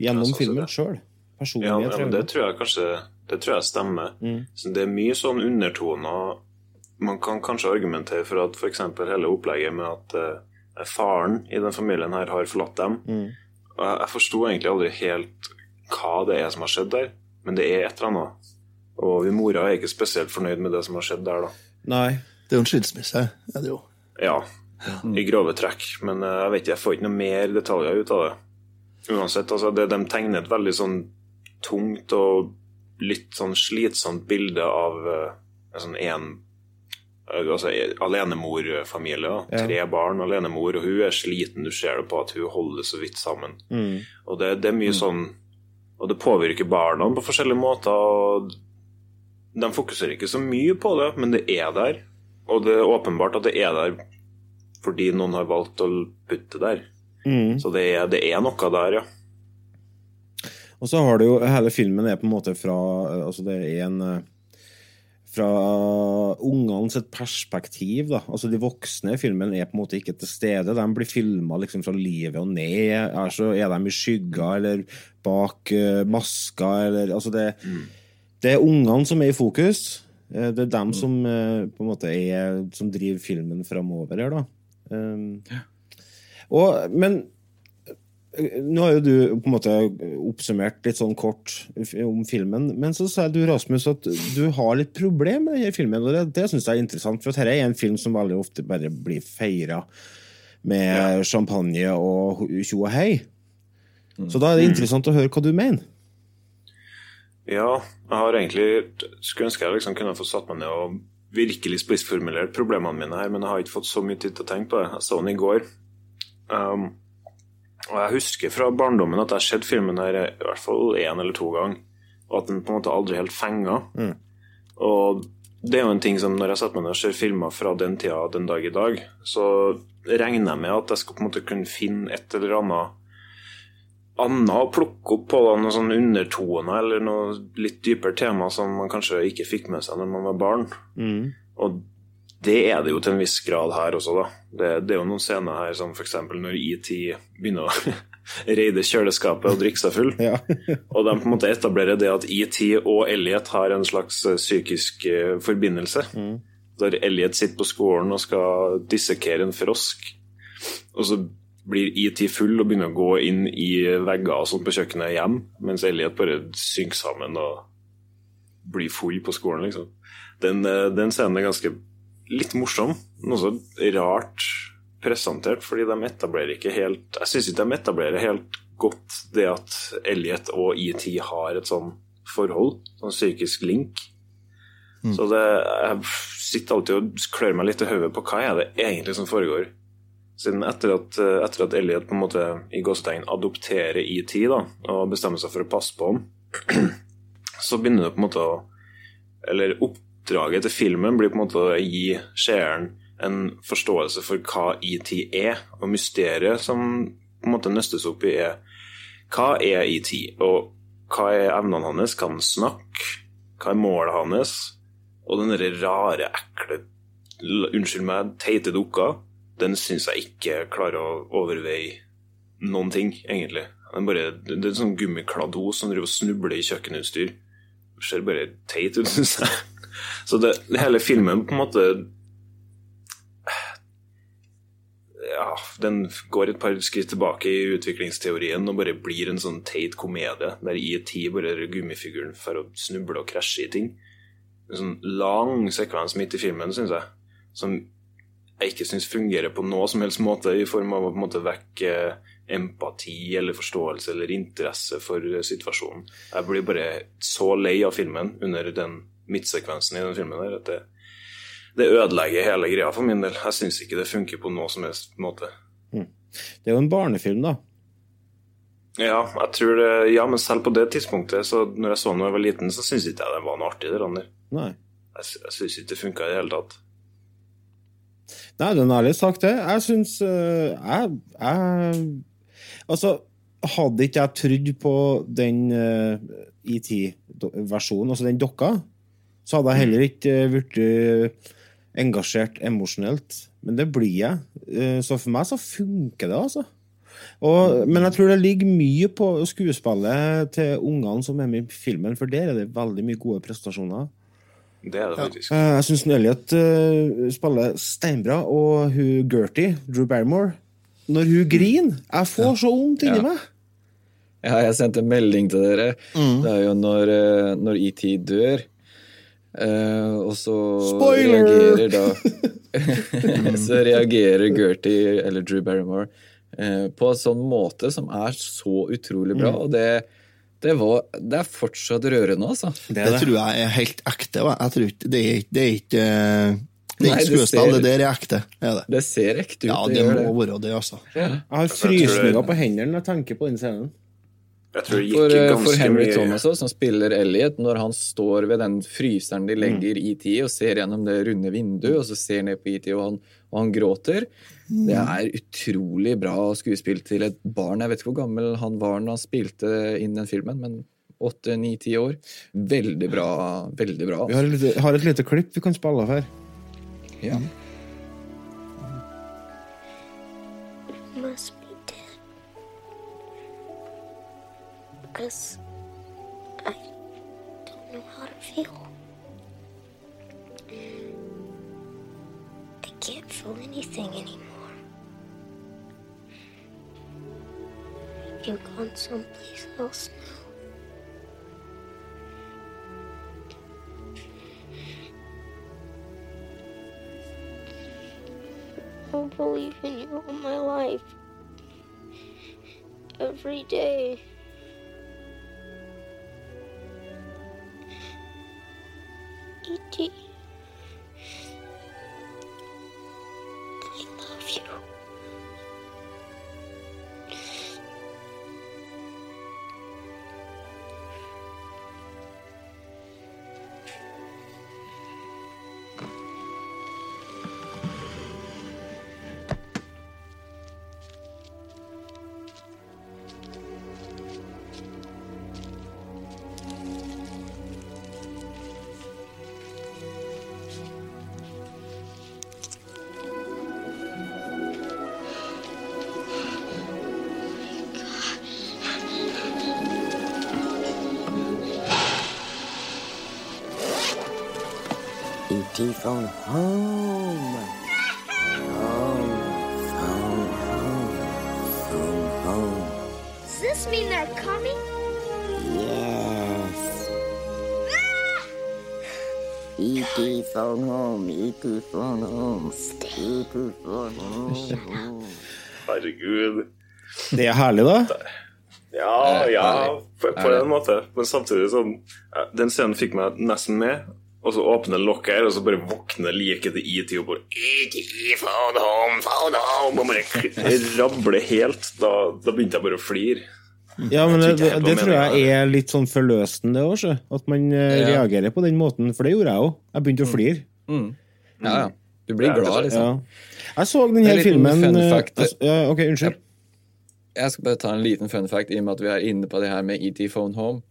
gjennom
sånn
filmen sjøl. Personlige
ja, men det tror jeg kanskje Det tror jeg stemmer.
Mm.
Så det er mye sånn undertoner Man kan kanskje argumentere for at f.eks. hele opplegget med at uh, faren i den familien her har forlatt dem.
Mm.
Og jeg, jeg forsto egentlig aldri helt hva det er som har skjedd der, men det er et eller annet. Og vi mora er ikke spesielt fornøyd med det som har skjedd der, da.
Nei.
Det er jo en skilsmisse, er det jo.
Ja, i grove trekk. Men eh, jeg vet ikke, jeg får ikke noe mer detaljer ut av det. Uansett, altså, det, de tegner et veldig sånn tungt og litt sånn slitsomt bilde av eh, en sånn én altså, alenemorfamilie.
Ja.
Tre barn, alenemor, og hun er sliten. Du ser det på at hun holder så vidt sammen.
Mm.
Og det, det er mye sånn Og det påvirker barna på forskjellige måter. og De fokuserer ikke så mye på det, men det er der. Og det er åpenbart at det er der fordi noen har valgt å putte der.
Mm.
Så det er, det er noe der, ja.
Og så har du jo Hele filmen er på en måte fra Altså, det er en eh, fra ungene sitt perspektiv. da. Altså De voksne i filmen er på en måte ikke til stede. De blir filma liksom fra livet og ned. Er, så er de i skygga eller bak uh, maska eller altså det, det er ungene som er i fokus. Eh, Det er dem som eh, på en måte er som driver filmen framover her, da. Um, og, men eh, nå har jo du på en måte oppsummert litt sånn kort om filmen, men så sa du, Rasmus, at du har litt problem med denne filmen, og det, det syns jeg er interessant, for dette er en film som veldig ofte bare blir feira med champagne og tjo og hei. Så da er det interessant å høre hva du mener.
Ja, jeg har egentlig skulle ønske jeg liksom kunne få satt meg ned og virkelig spissformulert problemene mine her, men jeg har ikke fått så mye tid til å tenke på det. Jeg så den i går. Um, og jeg husker fra barndommen at jeg har sett filmen her i hvert fall én eller to ganger, og at den på en måte aldri helt fenga. Og det er jo en ting som når jeg setter meg ned og ser filmer fra den tida den dag i dag, så regner jeg med at jeg skal på en måte kunne finne et eller annet annet å plukke opp på, da, noen sånne undertoner eller noe litt dypere tema som man kanskje ikke fikk med seg når man var barn. Og det er det jo til en viss grad her også, da. Det, det er jo noen scener her som f.eks. når ET begynner å reide kjøleskapet og drikke seg full.
Ja.
og de på en måte etablerer det at ET og Elliot har en slags eh, psykisk forbindelse. forbindelse. Der Elliot sitter på skolen og skal dissekere en frosk. Og så blir IT full og begynner å gå inn i vegger og sånt på kjøkkenet hjem, mens Elliot bare synker sammen og blir full på skolen, liksom. Den, eh, den scenen er ganske litt morsom, men også rart presentert, fordi de etablerer ikke helt Jeg syns ikke de etablerer helt godt det at Elliot og ET har et sånn forhold, sånn psykisk link. Så det, jeg sitter alltid og klør meg litt i hodet på hva er det egentlig som foregår. Siden etter at, etter at Elliot på en måte i gåstegn adopterer ET da, og bestemmer seg for å passe på ham, så begynner det på en måte å Eller oppdraget til filmen blir på en måte å gi seeren en forståelse for hva ET er, og mysteriet som på en måte nøstes opp i, er hva er ET, og hva er evnene hans? Kan han snakke? Hva er målet hans? Og den rare, ekle Unnskyld meg, teite dukka, den syns jeg ikke klarer å overveie noen ting, egentlig. Den bare, det er en sånn gummikladd hos som driver og snubler i kjøkkenutstyr. Det ser bare teit ut, syns jeg. Så det, hele filmen på en måte ja, den går et par skritt tilbake i utviklingsteorien og bare blir en sånn teit komedie der ET bare er gummifiguren for å snuble og krasje i ting. En sånn lang sekvens midt i filmen, syns jeg, som jeg ikke syns fungerer på noe som helst måte, i form av å på en måte vekke empati eller forståelse eller interesse for situasjonen. Jeg blir bare så lei av filmen under den midtsekvensen i den filmen der at det, det ødelegger hele greia for min del. Jeg syns ikke det funker på noe som helst måte.
Det er jo en barnefilm, da.
Ja, jeg tror det, ja, men selv på det tidspunktet, så når jeg så den da jeg var liten, så syntes ikke jeg det var noe artig. Det der.
Nei.
Jeg, jeg syns ikke det funka i det hele tatt.
Nei, det er en ærlig sak, det. Jeg syns eh, jeg, jeg Altså, hadde ikke jeg trodd på den uh, ET-versjonen, altså den dokka, så hadde jeg heller ikke uh, blitt eh, engasjert emosjonelt. Men det blir jeg. Uh, så for meg så funker det, altså. Og, men jeg tror det ligger mye på skuespillet til ungene som er med i filmen, for der er det veldig mye gode prestasjoner.
Det er det faktisk.
Ja. Jeg syns Elliot uh, spiller steinbra, og hun Gertie, Drew Barrymore Når hun griner Jeg får så vondt inni
Ja.
meg!
Ja, jeg sendte en melding til dere. Det er jo når, eh, når ET dør. Uh, og så
Spoiler!
reagerer da Så reagerer Gertie, eller Drew Barrymore, uh, på en sånn måte som er så utrolig bra. Og det, det, var, det er fortsatt rørende, altså.
Det
Det
det.
tror jeg er helt ekte. Jeg tror ikke, det er ikke, det er ikke, eh, det er ikke skuespill, det der er ekte. Er det.
Det ser ekte ut.
Ja,
det
det må være det, altså.
Jeg har frysninger på hendene når jeg tenker på den scenen.
Jeg tror det
For,
gikk
eh,
ganske
for Henry
mye
Thomas også, som spiller Elliot, når han står ved den fryseren de
Mm.
legger i tid, og ser gjennom det runde vinduet, og så ser ned på IT, og han, og han gråter Det
Mm.
er utrolig bra skuespill til et barn. Jeg vet ikke hvor gammel han var når han spilte inn den filmen, men åtte, ni, ti år. Veldig bra. Veldig bra.
Vi har et lite, har et lite klipp vi kan spille av her.
Ja.
must be dead. Because anything anymore. You've gone someplace else now. I believe in you all my life. Every day. E.T. Спасибо.
E.T. phone home. Home, phone home, phone home.
Does this mean they're coming?
Yes. E.T. phone home, E.T. phone home, E.T. phone home.
Herregud.
Det er herlig, da.
Ja, ja, på, på en måte. Men samtidig sånn Den scenen fikk meg nesten med. Og så åpner lokket her, og så bare våkner liket til ET og bare ET, phone home, phone home Og bare rabler helt. Da, da begynte jeg bare å flire.
Ja, men
det,
det,
tror
det tror jeg er litt sånn forløsende òg. At man eh,
Ja.
reagerer på den måten. For det gjorde jeg òg. Jeg begynte å flire.
Mm. ja, ja. Du blir glad, liksom.
Ja. Jeg så den her filmen
fun
eh,
fact.
altså, ja, Ok, unnskyld.
Jeg skal bare ta en liten fun fact i og med at vi er inne på det her med ET Phone Home.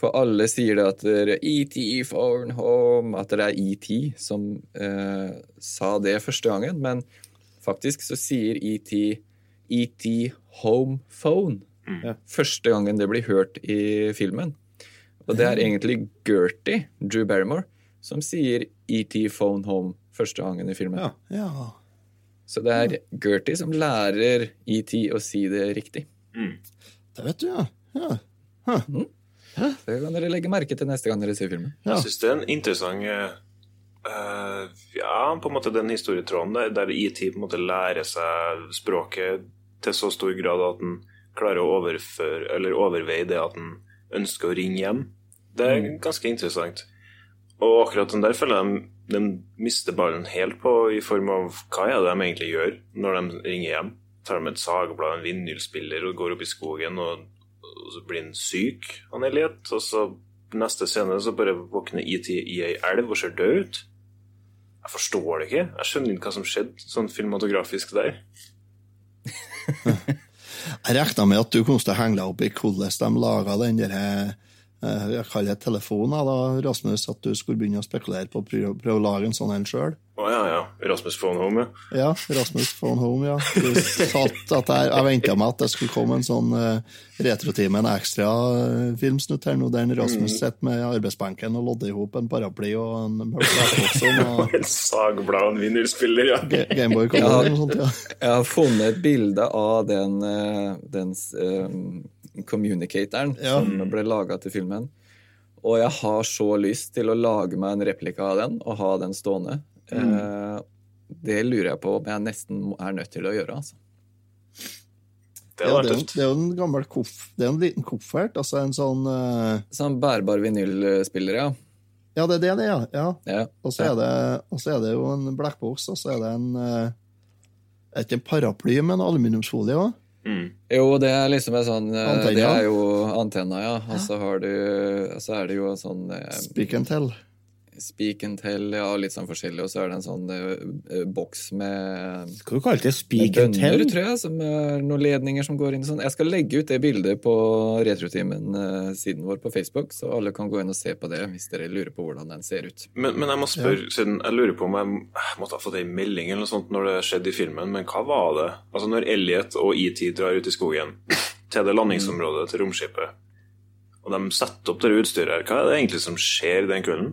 For alle sier det at det er ET Phone Home, at det er ET som eh, sa det første gangen. Men faktisk så sier ET ET Home Phone
Ja.
første gangen det blir hørt i filmen. Og det er egentlig Gertie, Drew Barrymore, som sier ET Phone Home første gangen i filmen.
Ja.
Ja.
Så det er Gertie som lærer ET å si det riktig.
Det vet du, ja. ja.
Det kan dere legge merke til neste gang dere ser filmen.
Ja.
Jeg syns det er en interessant eh, Ja, på en måte den historietråden der, der IT på en måte lærer seg språket til så stor grad at den klarer å overføre, eller overveie det at den ønsker å ringe hjem. Det er ganske interessant. Og akkurat den der føler jeg de, de mister ballen helt på, i form av hva er det de egentlig gjør når de ringer hjem. Tar de et sagblad, en vindmøllspiller og går opp i skogen, og, og så blir han syk, han Elliot. Og så neste scene så bare våkner IT i ei elv og ser død ut. Jeg forstår det ikke. Jeg skjønner ikke hva som skjedde sånn filmatografisk der.
Jeg regna med at du kom til å henge deg opp i hvordan de laga den der eh, jeg kaller det telefonen, da, Rasmus, at du skulle begynne å spekulere på å prøve å lage en sånn en sjøl.
Å ja, ja. Rasmus von Home, ja.
Ja, Rasmus von Home, ja. Du satt at jeg, jeg venta meg at det skulle komme en sånn uh, retrotime, en ekstra uh, filmsnutt her nå, der Rasmus sitter med arbeidsbenken og lodder i hop en paraply og en Blackboxon og
En sagblad og en vinylspiller, ja.
Ga- Gameboy Color og sånt. ja.
Jeg har funnet et bilde av den, eh, den eh, communicatoren
Ja.
som ble laga til filmen. Og jeg har så lyst til å lage meg en replika av den og ha den stående. Eh, det lurer jeg på om jeg nesten er nødt til å gjøre. altså.
Det
Ja, det, er det er jo en gammel koff, det er en liten koffert, altså en sånn uh...
Sånn bærbar vinylspiller, ja.
Ja, det er det det er, ja.
ja.
Og så er, det, er det jo en blackbox, og så er det en uh... er ikke en paraply, men aluminiumsfolie òg.
Mm.
Jo, det er liksom en sånn
Antenna.
Det er jo antenna, ja. Og så har du Så er det jo en sånn
Speak and tell.
Speak and tell, ja, litt sånn forskjellig. Og så er det en sånn eh, eh, boks med
Skal du kalle det speak and
bønner,
tell?
tror jeg, som er noen ledninger som går inn i sånn. Jeg skal legge ut det bildet på Retrotimen-siden vår på Facebook, så alle kan gå inn og se på det hvis dere lurer på hvordan den ser ut.
Men, men jeg må spørre, siden jeg lurer på om jeg jeg måtte ha fått ei melding eller noe sånt når det skjedde i filmen, men hva var det? Altså Når Elliot og ET drar ut i skogen til det landingsområdet til romskipet, og de setter opp det utstyret her, hva er det egentlig som skjer den kvelden?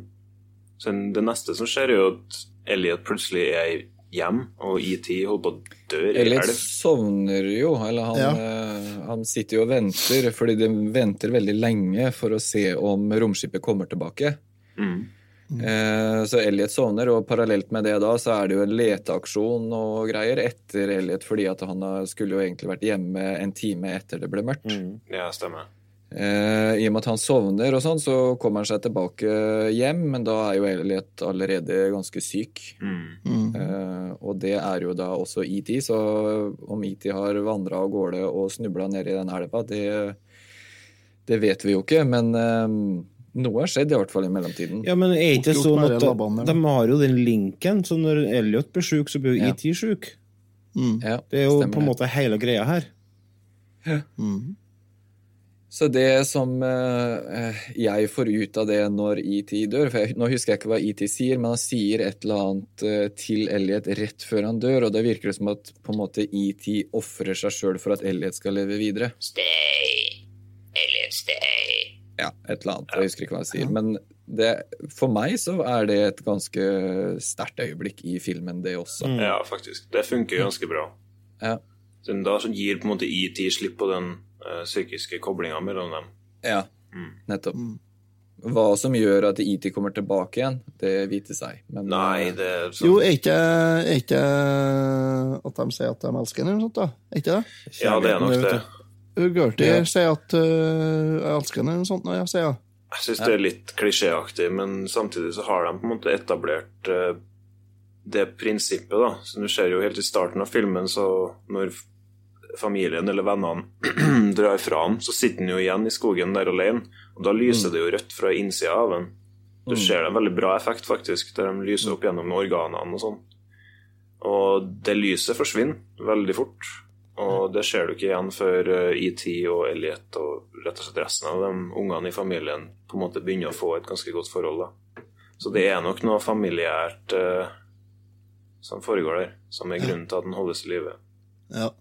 Så det neste som skjer, er jo at Elliot plutselig er hjem, og ET holder på å dø i
Elliot
elv.
sovner jo, eller han,
Ja.
eh, han sitter jo og venter, fordi de venter veldig lenge for å se om romskipet kommer tilbake.
Mm.
Eh, Så Elliot sovner, og parallelt med det da så er det jo en leteaksjon og greier etter Elliot, fordi at han skulle jo egentlig vært hjemme en time etter det ble mørkt.
Ja, stemmer.
Eh, I og med at han sovner og sånn, så kommer han seg tilbake hjem, men da er jo Elliot allerede ganske syk.
Mm.
Eh, og det er jo da også ET, så om ET har vandra av gårde og snubla ned i den elva, det, det vet vi jo ikke, men eh, noe har skjedd i hvert fall i mellomtiden.
Ja, men er ikke sånn at
de
har jo den linken, så når Elliot blir sjuk, så blir jo
Ja.
ET sjuk.
Mm.
Ja,
Det er jo
stemmer
på en måte hele greia her. Ja.
Mm.
Så det som eh, jeg får ut av det når ET dør for jeg, Nå husker jeg ikke hva ET sier, men han sier et eller annet eh, til Elliot rett før han dør, og det virker som at på en måte ET ofrer seg sjøl for at Elliot skal leve videre.
Stay. Elliot, stay.
Ja, et eller annet. Jeg husker ikke hva han sier. Men det, for meg så er det et ganske sterkt øyeblikk i filmen, det også.
Ja, faktisk. Det funker ganske bra.
Ja.
Den Da så gir på en måte ET slipp på den psykiske koblinga mellom dem.
Ja, nettopp. Hva som gjør at IT kommer tilbake igjen, det vite seg. Men,
Nei,
eh,
det er sånn
Jo, er ikke, er ikke at de sier at de elsker henne, eller noe sånt, da? Er ikke det?
Ja, det er nok det.
Gertie
Ja.
sier at uh, jeg elsker henne, eller noe sånt, Når jeg sier jeg.
Syns det er litt klisjéaktig, men samtidig så har de på en måte etablert uh, det prinsippet, da. Så du ser jo helt i starten av filmen, så når familien eller vennene drar fra han, så sitter han jo igjen i skogen der alene, og da lyser det jo rødt fra innsida av han. Du ser det en veldig bra effekt, faktisk, der de lyser opp gjennom organene og sånn. Og det lyset forsvinner veldig fort. Og det ser du ikke igjen før eh, ET og Elliot og rett og slett resten av de ungene i familien på en måte begynner å få et ganske godt forhold. da. Så det er nok noe familiært eh, som foregår der, som er grunnen til at den holdes i live.
Ja.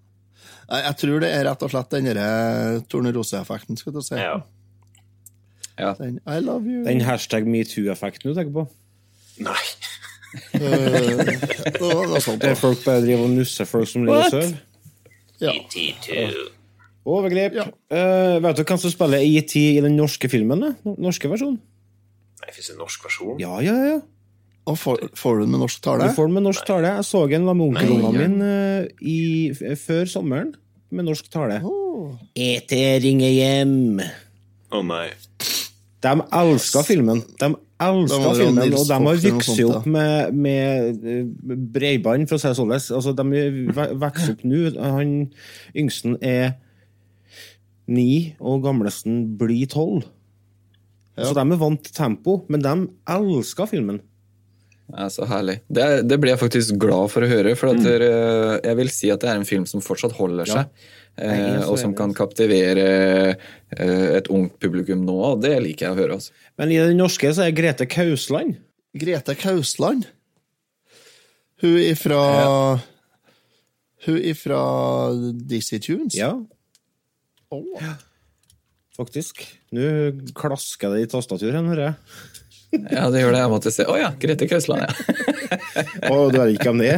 Jeg tror det er rett og slett denne tornerose-effekten, skal du si.
Ja.
Ja.
Den, I love you.
Den hashtag metoo-effekten du tenker på?
Nei.
Eh, det var noe sånt,
Der folk bare driver og nusser folk som ligger og sover?
Ja.
Overgrep. Eh, vet du hvem som spiller ET i den norske filmen? da? Norske versjonen?
Nei, Fins det en norsk versjon?
Ja, ja, ja.
Og får, får du den med norsk tale?
Du får den med norsk tale. Jeg så den med onkelungene mine eh, i, før sommeren med norsk tale.
Oh.
ET ringer hjem.
Å nei.
De elska filmen. De elska
var
filmen, og de har vokst opp med, med eh, bredbånd, for å si det sånn. Altså, de vokser opp nå. Han yngsten er ni, og gamlesten blir tolv. Så de er vant til tempo, men de elsker filmen.
Ja, så herlig. Det, det blir jeg faktisk glad for å høre, for at dere, jeg vil si at det er en film som fortsatt holder
Ja.
seg. Eh, og som kan kaptivere eh, et ungt publikum nå, og det liker jeg å høre. Altså.
Men i den norske så er Grete Kausland.
Grete Kausland. Hun ifra Hun ifra Dizzie Tunes?
Ja,
Åh.
faktisk. Nå klasker det i tastaturet, hører jeg.
Ja, det gjør det. Jeg måtte se. Å ja, Grete Kausland, ja.
Å, du er ikke om det?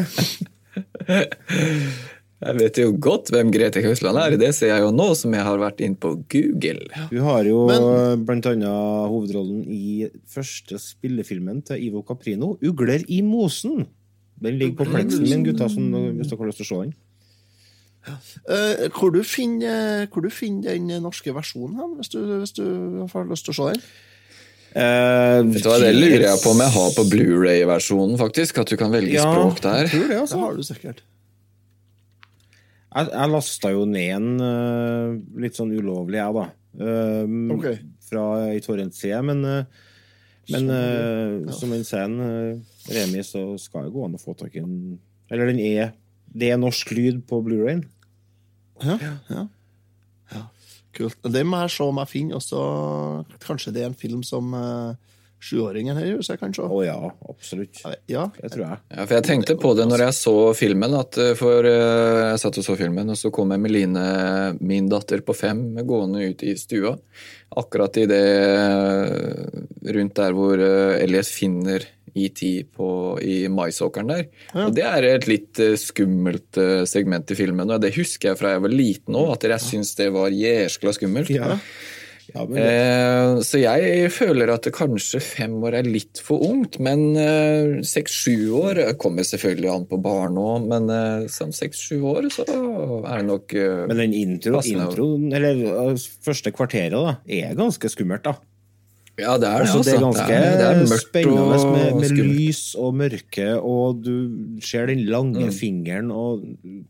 Jeg vet jo godt hvem Grete Kausland er. Det ser jeg jo nå som jeg har vært inn på Google.
Du har jo
Men-
blant annet hovedrollen i første spillefilmen til Ivo Caprino, 'Ugler i mosen'. Den ligger på pleksen min, gutta, som, hvis dere har lyst til å se den.
Uh, hvor, du finner, hvor du finner den norske versjonen hen, hvis du, hvis du har lyst til å se den?
Eh,
Vet du hva, Det lurer jeg på om jeg har på Blu-ray-versjonen, faktisk. At du kan velge
Ja,
språk der.
jeg tror det,
Det
altså.
har du sikkert.
Jeg, jeg lasta jo ned en uh, litt sånn ulovlig, jeg, da. Eh,
okay.
Fra i torrentside. Men Men eh, som han sier, uh, Remi, så skal det gå an å få tak i en Eller den er Det er norsk lyd på Blu-rayen.
Ja, ja. ja. Kult. Det må jeg se om jeg finner, Også, kanskje det er en film som uh, sjuåringen her i huset kan se.
Å ja, absolutt.
Ja.
Det tror jeg.
Ja, for jeg tenkte på det når jeg så filmen, at eh, for uh, jeg satt og så filmen, og så kom Emeline, min datter på fem, gående ut i stua. Akkurat i det rundt der hvor Elias Elliot finner ET på, i maisåkeren der. Og det er et litt eh, skummelt eh, segment i filmen, og det husker jeg fra jeg var liten òg, at jeg syns det var jæskla skummelt.
Ja. Ja, men,
Eh, så jeg føler at det kanskje fem år er litt for ungt, men eh, seks-sju år kommer selvfølgelig an på barn òg, men eh, som seks-sju år så er det nok eh,
men den intro, introen, eller eh, første kvarteret, da, er ganske skummelt, da.
Ja, det er det.
Altså, det er ganske
det er, det er mørkt
spennende
og
med, med lys og mørke, og du ser den lange
Mm.
fingeren og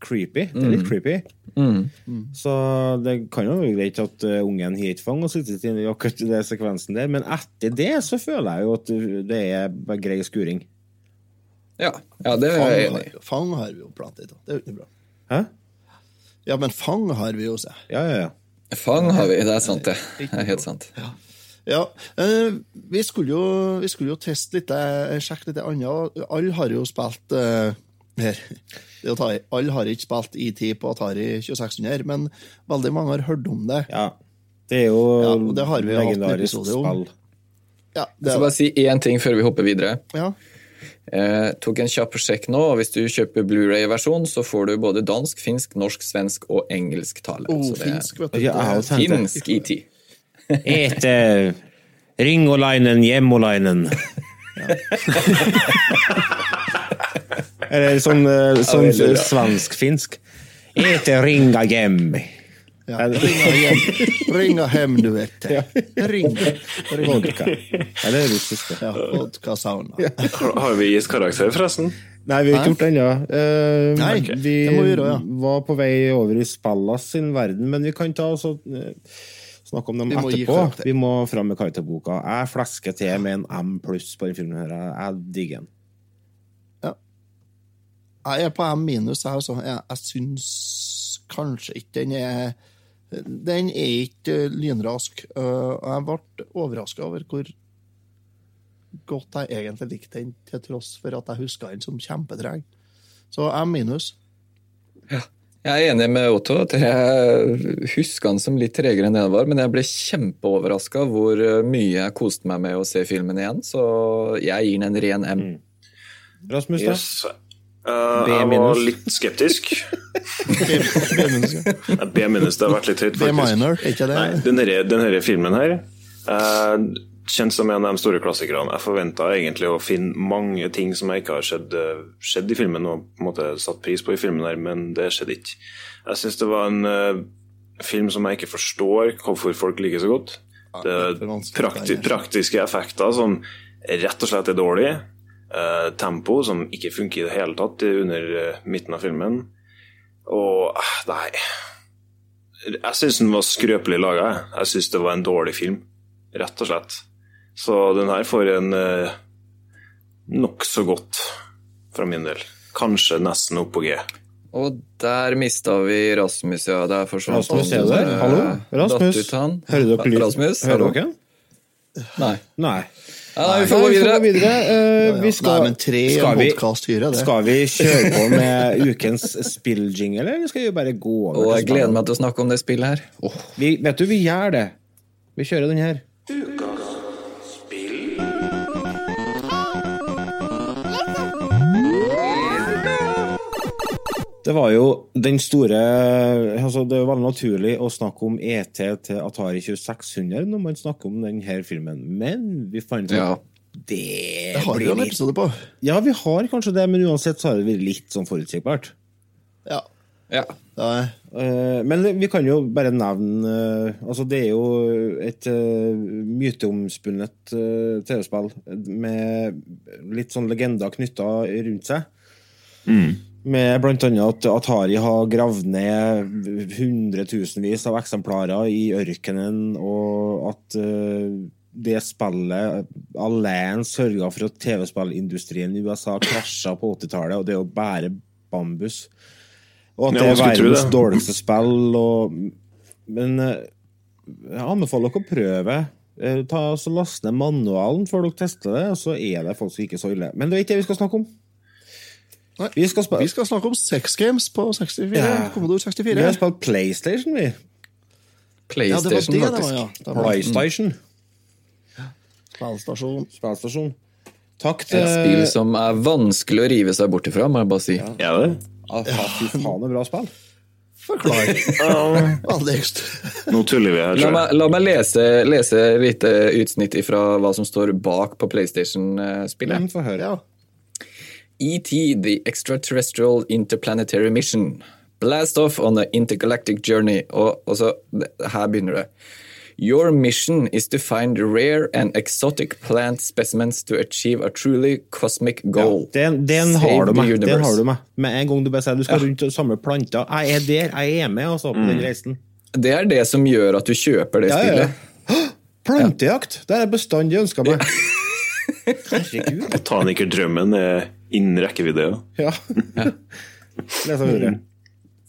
creepy. Det er litt
Mm.
creepy.
Mm.
Så det kan jo være greit at uh, ungen har et fang og sittet i akkurat den sekvensen der, men etter det så føler jeg jo at det er grei skuring.
Ja, ja det er jeg enig i.
fang har vi jo plantet, i, Det er jo ikke bra.
Hæ?
Ja, men fang har vi jo, se.
Ja, ja, ja.
Fang har vi, det er sant, det. Det er helt sant.
Ja, eh, vi skulle jo, vi skulle jo teste litt, eh, sjekke litt annet. Alle har jo spilt uh, her. Det. Alle har ikke spilt IT på Atari 2600, men veldig mange har hørt om det.
Ja, det er jo
Ja, det har vi jo hatt en
legendarisk spill.
Ja,
Jeg skal bare si én ting før vi hopper videre.
ja.
Eh, tok en kjapp sjekk nå, og hvis du kjøper Blu-ray-versjon, så får du både dansk, finsk, norsk, svensk og engelsk tale.
Oh,
Så det er
finsk, vet du.
Ja, det.
finsk IT.
Ete Ringolainen Hjemmolainen. Eller sånn, eh, sånn svensk-finsk. Ete ringa hjem.
Ja, ringa hjem, ringa hem, du vet. Ringa.
Vodka. Ja, det er russisk.
Ja, vodka sauna.
Har har vi gitt karakter, forresten?
Nei, vi har ikke gjort det ennå. Uh,
Nei,
vi
det må vi gjøre, ja.
var på vei over i Spallas sin verden, men vi kan ta oss og eh, snakke om dem
Vi
etterpå. Vi må fram med karakterboka. Jeg flesker til med en M pluss på den filmen. her. Jeg, digger den. Ja.
Jeg er på M minus, jeg også. Jeg, jeg syns kanskje ikke den er Den er ikke lynrask. Uh, jeg ble overraska over hvor godt jeg egentlig likte den, til tross for at jeg huska den som kjempetreg. Så M minus.
Jeg er enig med Otto. at Jeg husker han som litt tregere enn det han var, men jeg ble kjempeoverraska hvor eh, mye jeg koste meg med å se filmen igjen, så jeg gir den en ren M.
Rasmus, da?
Yes.
Uh,
jeg var litt skeptisk.
B minus,
det har vært litt høyt,
B minor, ikke det?
Nei, den her, filmen her eh, kjent som en av de store klassikerne. Jeg forventa egentlig å finne mange ting som jeg ikke har sett, eh, sett i filmen, og på en måte satt pris på i filmen, her, men det skjedde ikke. Jeg syns det var en uh, film som jeg ikke forstår hvorfor folk liker så godt. Det er prakti praktiske effekter som rett og slett er dårlige. Uh, tempo som ikke funker i det hele tatt under uh, midten av filmen. Og nei Jeg syns den var skrøpelig laga. Jeg syns det var en dårlig film, rett og slett. Så den her får en eh, nokså godt fra min del. Kanskje nesten opp på G.
Og der mista vi Rasmus, ja. Der forsvant
Rasmus, er
han.
der?
Eh,
Hallo? Rasmus? Hører dere lyden?
Rasmus,
Hører
hallo?
dere?
Nei.
Nei.
Ja, nei, vi får gå
videre.
videre.
videre. Uh, vi skal,
Nei, men tre
skal vi, skal vi kjøre på med ukens spilljingle, eller skal vi bare gå over
Og jeg gleder meg til å snakke om det spillet her. Oh.
Vi, vet du, vi gjør det. Vi kjører den her. Det var jo den store altså Det var naturlig å snakke om ET til Atari 2600 når man snakker om denne filmen, men vi fant ut
Ja.
det,
Det har vi
blir
jo en
litt
episode på.
Ja, vi har kanskje det, men uansett så har det vært litt sånn forutsigbart.
Ja.
Ja.
Eh, Men vi kan jo bare nevne eh, Altså, det er jo et uh, myteomspunnet eh, TV-spill med litt sånn legender knytta rundt seg. Med annet at Atari har gravd ned hundretusenvis av eksemplarer i ørkenen, og at eh, det spillet alene sørga for at TV-spillindustrien i USA krasja på 80-tallet, og det er jo bare bambus. Og at det er verdens
det.
dårligste spill, og Men eh, jeg anbefaler dere å prøve. Eh, Ta så Last ned manualen før dere tester det, og så er det faktisk ikke så ille. Men det er ikke det vi skal snakke om.
Nei,
Vi skal,
Vi skal snakke om sex games på 64.
Ja.
Commodore
vi
64.
har spilt PlayStation, vi.
Ja, det var det
PlayStation,
det var,
faktisk.
ja. Det var
PlayStation.
Spillstasjon.
Spillstasjon. Takk til
Et spill som er vanskelig å rive seg bort ifra, må jeg bare si. Ja.
Er det?
Ja, fy faen, det er bra spill.
Forklar.
Nå tuller vi her,
La meg, la meg lese, lese litt eh, utsnitt fra hva som står bak på PlayStation-spillet.
Mm, Få høre.
Ja.
ET, the extraterrestrial interplanetary mission. Blast off on the intergalactic journey. Og, og så, her begynner det. Your mission is to find rare and exotic plant specimens to achieve a truly cosmic goal.
Den, den
Save
har du
the
meg. Den har du meg. Med en gang du bare sier du skal rundt og samle planter. Jeg er der. Jeg er med altså, på den reisen.
Det er det som gjør at du kjøper det
Ja, ja, ja.
spillet.
Plantejakt! Det har jeg bestandig ønska meg. Herregud.
Botanikerdrømmen er innen rekkevidde. ja.
Ja. Les videre.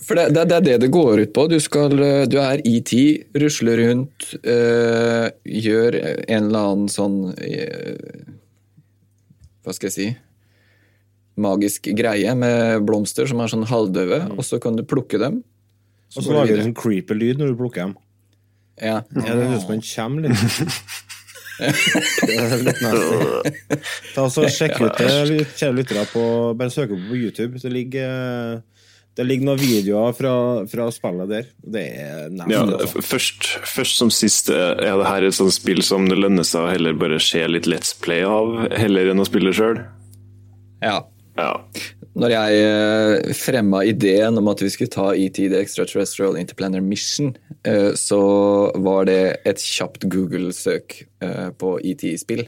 For det, det, det er det det går ut på. Du, skal, du er ET, rusler rundt, øh, gjør en eller annen sånn øh, Hva skal jeg si Magisk greie med blomster som er sånn halvdøde, og så kan du plukke dem.
Og så lager du
en
sånn creepy lyd når du plukker dem.
Ja.
Ja, det høres ut som en kommer litt. Ta og så Sjekk ut det, litt- kjære lyttere. Bare søk opp på YouTube. Det ligger, det ligger noen videoer fra, fra spillet der. Det er nesten
Ja,
altså.
først, først som sist eh, er det her et sånt spill som det lønner seg å heller bare se litt Let's Play av, heller enn å spille sjøl.
ja.
Ja.
Når jeg eh, fremma ideen om at vi skulle ta ET, The Extraterrestrial Interplanar Mission, eh, så var det et kjapt Google-søk eh, på ET-spill.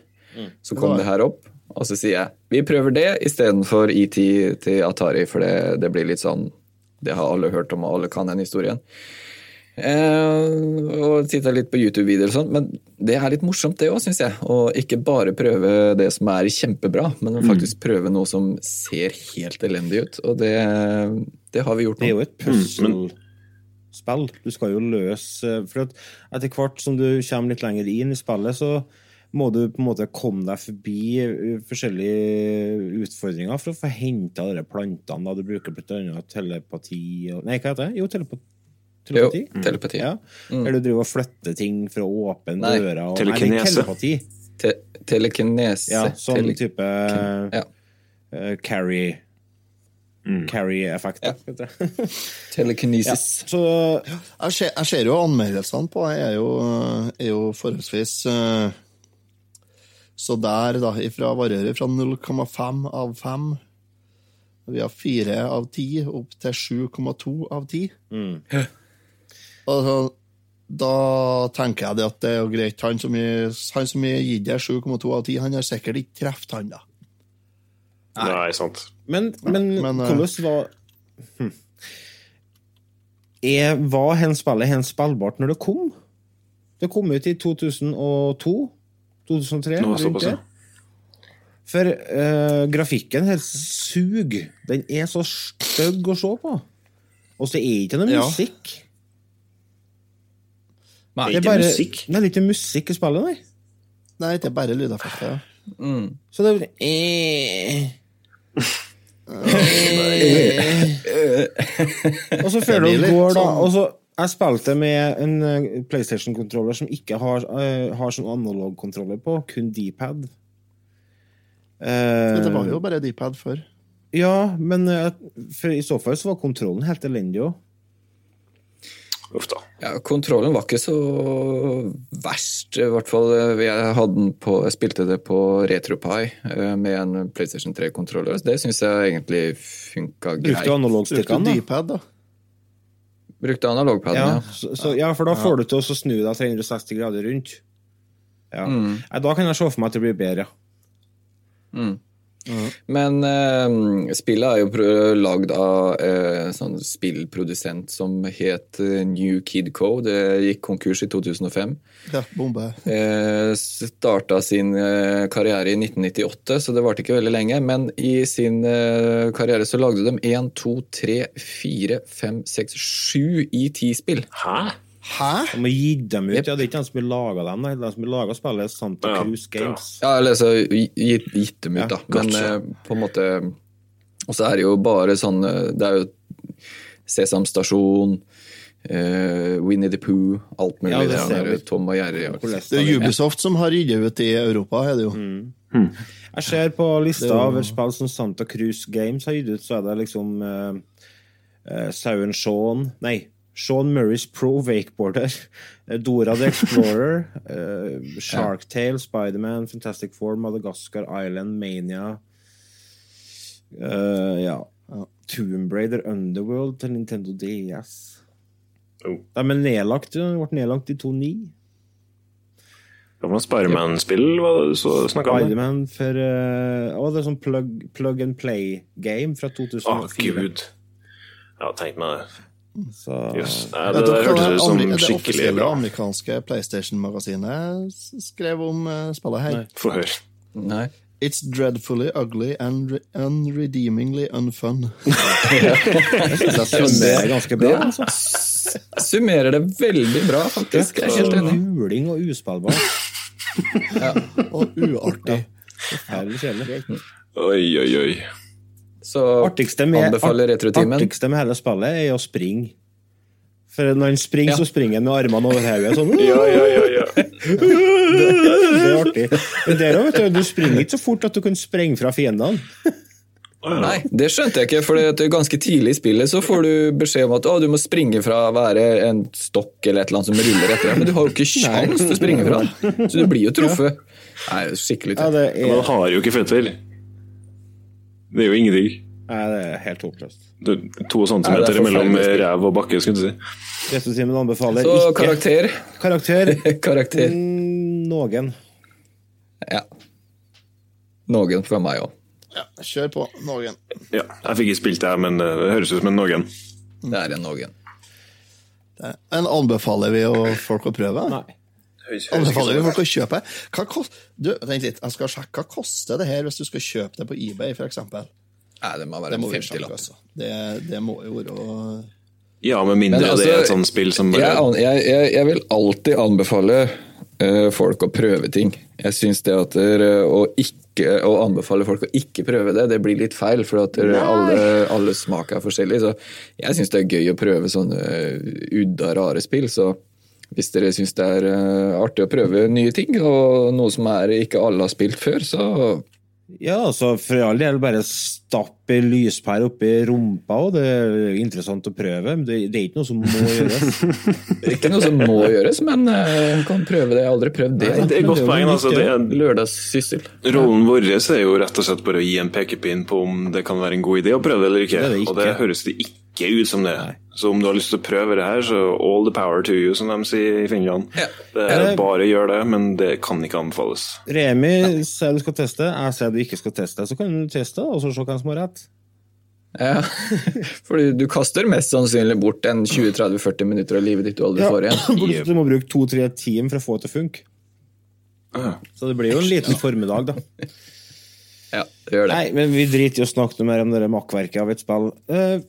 Så kom det her opp, og så sier jeg vi prøver det istedenfor ET til Atari, for det, det blir litt sånn Det har alle hørt om, og alle kan den historien. Eh, og titta litt på YouTube-videoer og sånn, men det er litt morsomt det òg, syns jeg. Å ikke bare prøve det som er kjempebra, men faktisk faktisk prøve noe som ser helt elendig ut. Og det, det har vi gjort nå.
Det er jo et puslespill. Du skal jo løse For at etter hvert som du kommer litt lenger inn i spillet, så må du på en måte komme deg forbi uh, forskjellige utfordringer for å få henta de plantene. Da. Du bruker bl.a. telepati og Nei, hva heter det? Jo, telepa telepati.
Jo, telepati.
Ja. Der du driver og flytter ting fra åpne
Nei,
dører. Og,
telekinese.
Nei, telepati.
Te telekinese.
Ja, sånn
Tele
type
ja.
uh, carry Carry-effekt. Ja. Telekinesis. Ja.
Telekinesis.
Så
Jeg ser, jeg ser jo anmeldelsene på Jeg er jo, er jo forholdsvis uh, Så der, da, ifra varierer fra 0,5 av 5 Vi har 4 av 10 opp til 7,2 av 10. Og så, da tenker jeg det at det er jo greit. Han som har han som har gitt deg 7,2 av 10, han har sikkert ikke truffet han, da.
Nei, sant.
Men, men,
men, eh,
hvordan var hm. er, Var hen spillet hen spillbart når det kom? Det kom ut i 2002? 2003?
Nå,
rundt det. For uh, grafikken helt suger. Den er så stygg å se på. Og så er det ikke noe
Ja.
Nei,
Det er
ikke
bare,
musikk.
Det er ikke musikk i spillet, nei.
Nei, det er bare lydeffekter. ja.
Så det er eh. Og så før
du blir
går, da
sånn-
og så Jeg spilte med en eh, PlayStation-kontroller som ikke har, uh, har sånn analog-kontroller på, kun D-pad. Eh,
det var jo bare D-pad før.
Ja, men uh, for i så fall så var kontrollen helt elendig òg.
Uff da.
Ja, kontrollen var ikke så verst, i hvert fall. Jeg, hadde den på, jeg spilte det på RetroPie eh, med en PlayStation 3-kontroller. Det syns jeg egentlig funka
Brukte du
greit.
Brukte
analogstikkene, da?
D-pad, da.
Brukte analogpaden,
Ja,
ja.
så, så, ja, for da får du til å snu deg 360 grader rundt. Ja.
Mm.
Da kan jeg se for meg at det blir bedre.
Mm. Men eh, spillet er jo lagd av eh, sånn spillprodusent som het New Kid Co. Det gikk konkurs i 2005.
Ja, bombe.
Eh, starta sin eh, karriere i 1998, så det varte ikke veldig lenge. Men i sin eh, karriere så lagde de 1, 2, 3, 4, 5, 6, 7 i 10 spill.
Hæ?
Hæ?
De har gitt dem ut. Ja, det er ikke de som har laga dem, nei. De som har laga spillet, er Santa
Ja,
Cruz Games.
Ja, eller så gitt, gitt dem ut,
Ja,
da. Men eh, på en måte Og så er det jo bare sånn eh, Det er jo Sesam Stasjon, eh, Winnie the Pooh, alt mulig.
Ja, det
det
ser
er. Tom og Jerry. og-
Det er Ubisoft som har gitt ut i Europa, er det jo.
Jeg ser på lista
er
over spill som Santa Cruz Games har gitt ut, så er det liksom eh, Sauen Shaun Nei, Sean Murrays Pro Wakeboarder. eh, Dora the Explorer. eh, Sharktale, Spiderman, Fantastic Four, Madagascar Island, Mania. uh, ja. Tomb Raider Underworld til Nintendo DS.
Oh.
De er nedlagt, de ble nedlagt i 2009.
Hva var Spiderman-spill var det så snakka om? det?
Spiderman for uh, Å, det er sånn plug, plug and play-game fra 2004.
Å,
oh,
gud. Jeg tenk meg det.
Så
yes. Nei, det,
det
hørtes ut som
det
skikkelig
offisielle
det
amerikanske PlayStation-magasinet skrev om eh, spillet her.
Få høre.
Nei.
It's dreadfully ugly and unredeemingly unfun.
det er ganske bra. Altså.
Summerer det veldig bra, faktisk. Jeg er helt enig.
Juling og uspillbar.
Og uartig.
Forferdelig kjedelig.
Oi, oi, oi.
Så
Artigste med,
anbefaler Retrotimen.
artigste med hele spillet er å springe. For når han springer,
Ja.
så springer han med armene over hodet. Sånn.
Ja, ja, ja, ja.
Det er artig. Men der også, vet du, du springer ikke så fort at du kan sprenge fra fiendene.
Nei, det skjønte jeg ikke, for det er ganske tidlig i spillet så får du beskjed om at å, du må springe fra å være en stokk eller et eller annet som ruller etter deg, men du har jo ikke sjans til å springe fra den, så du blir jo truffet. Nei, skikkelig tøft.
Ja, er...
er,
har jo ikke føtter. Det er jo ingenting.
nei, det er helt håpløst.
Det er to centimeter
er
mellom ræv og bakke, skulle du si.
Retrotimen anbefaler
Så
ikke
karakter.
karakter.
Karakter.
Noen.
Ja. Noen fra meg òg.
Ja, kjør på, Noen.
Ja, jeg fikk ikke spilt det, her, men det høres ut som en noen.
Det er en noen.
Det- Men anbefaler vi jo folk å prøve?
Nei.
Anbefaler vi folk å kjøpe? Hva kost... Du, vent litt, jeg skal sjekke. Hva koster det her hvis du skal kjøpe det på eBay, eksempel?
Nei, det må
Det
være
må
en 50
sjekke,
lapp.
altså. Det, det må jo være
Ja, med mindre
Men altså,
det er et sånt spill som bare
jeg, jeg, jeg vil alltid anbefale eh, folk å prøve ting. Jeg syns det at å ikke å anbefale folk å ikke prøve det, det blir litt feil. For at alle, alle smaker er forskjellig. Så jeg syns det er gøy å prøve sånne eh, udda, rare spill. Så hvis dere syns det er eh, artig å prøve nye ting, og noe som er ikke alle har spilt før, så
Ja, altså for all del, bare stappe lyspære oppi rumpa, og det er interessant å prøve. Men det, det er ikke noe som må gjøres.
det er ikke noe som må gjøres, men en kan prøve det. Jeg har aldri prøvd det.
Det er et godt poeng. altså. Det er,
Lørdagssyssel.
rollen vår er jo rett og slett bare å gi en pekepinn på om det kan være en god idé å prøve det eller ikke.
Det det ikke.
Og det høres det ikke ut som det. Så om du har lyst til å prøve det her, så all the power to you, som de sier i Finland.
Ja.
Det er bare gjør det, men det kan ikke anbefales.
Remi sier du skal teste, jeg sier du ikke skal teste. Så kan du teste, og så se hvem som har rett.
Ja, for du kaster mest sannsynlig bort en 20-30-40 minutter av livet ditt du aldri får igjen.
Du må bruke to-tre timer for å få det til å funke.
Ja.
Så det blir jo en liten formiddag, da.
Ja, det gjør det.
Nei, men vi driter i å snakke noe mer om det makkverket av et spill. Eh,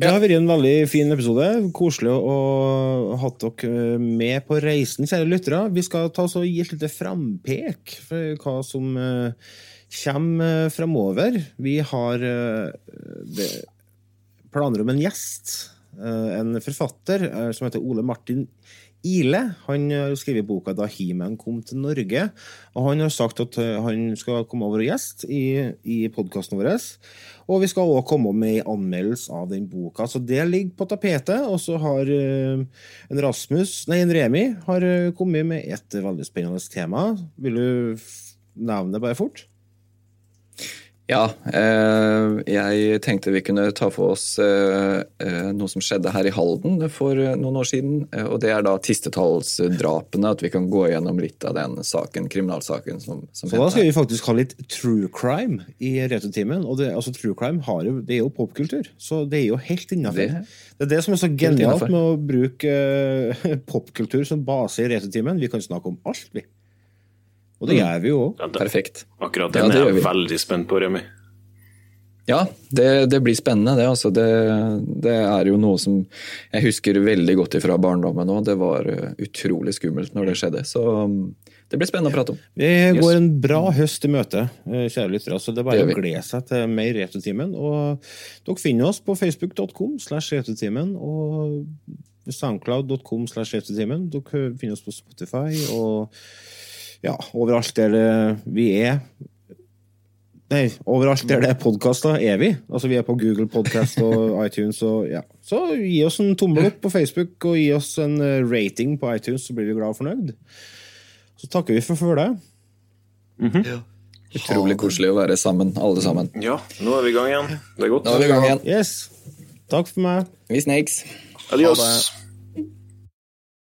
Det har vært en veldig fin episode. Koselig å ha dere med på reisen, kjære lyttere. Vi skal ta oss og gi et lite frampek for hva som eh, kommer framover. Vi har eh, planer om en gjest. eh, En forfatter eh, som heter Ole Martin Ile. Han har skrevet boka da He-Man kom til Norge. Og han har sagt at eh, han skal komme over og gjeste i, i podkasten vår. Og vi skal òg komme med en anmeldelse av den boka. Så det ligger på tapetet. Og så har eh, en Rasmus, nei, en Remi har eh, kommet med et veldig spennende tema. Vil du nevne det bare fort?
Ja, eh, jeg tenkte vi kunne ta for oss eh, eh, noe som skjedde her i Halden for noen år siden. Og det er da tistetallsdrapene. At vi kan gå gjennom litt av den saken, kriminalsaken som, som
Så da skal vi faktisk ha litt true crime i Retrotimen. Og det, altså, true crime har jo, det er jo popkultur, så det er jo helt innafor.
Det-
Det, er det som er så genialt med å bruke popkultur som base i Retrotimen. Vi kan snakke om alt, vi. Og det
Mm.
gjør vi jo òg.
Ja,
Perfekt.
akkurat
Ja,
den
det
er jeg
vi.
veldig spent på, Remi.
Ja, det, det blir spennende, det. Altså, det. Det er jo noe som jeg husker veldig godt fra barndommen òg. Det var eh, utrolig skummelt når det skjedde. Så um, det blir spennende å prate om.
Vi går en bra høst i møte, eh, kjære lyttere. Så det er bare
Det
å glede seg til mer Retutimen. Og dere finner oss på facebook.com slash Retutimen og soundcloud.com slash Retutimen. Dere finner oss på Spotify og ja, overalt der det vi er. Nei, overalt der det er podkaster, er vi. Altså Vi er på Google Podcast og iTunes. Og, ja. Så gi oss en tommel opp på Facebook og gi oss en eh, rating på iTunes, så blir vi glad og fornøyd. Så takker vi for følget.
Utrolig koselig å være sammen, alle sammen.
Ja, nå er vi i gang igjen. Det er godt.
Nå er vi i gang igjen.
Yes. Takk for meg.
Vi snakes.
Adios.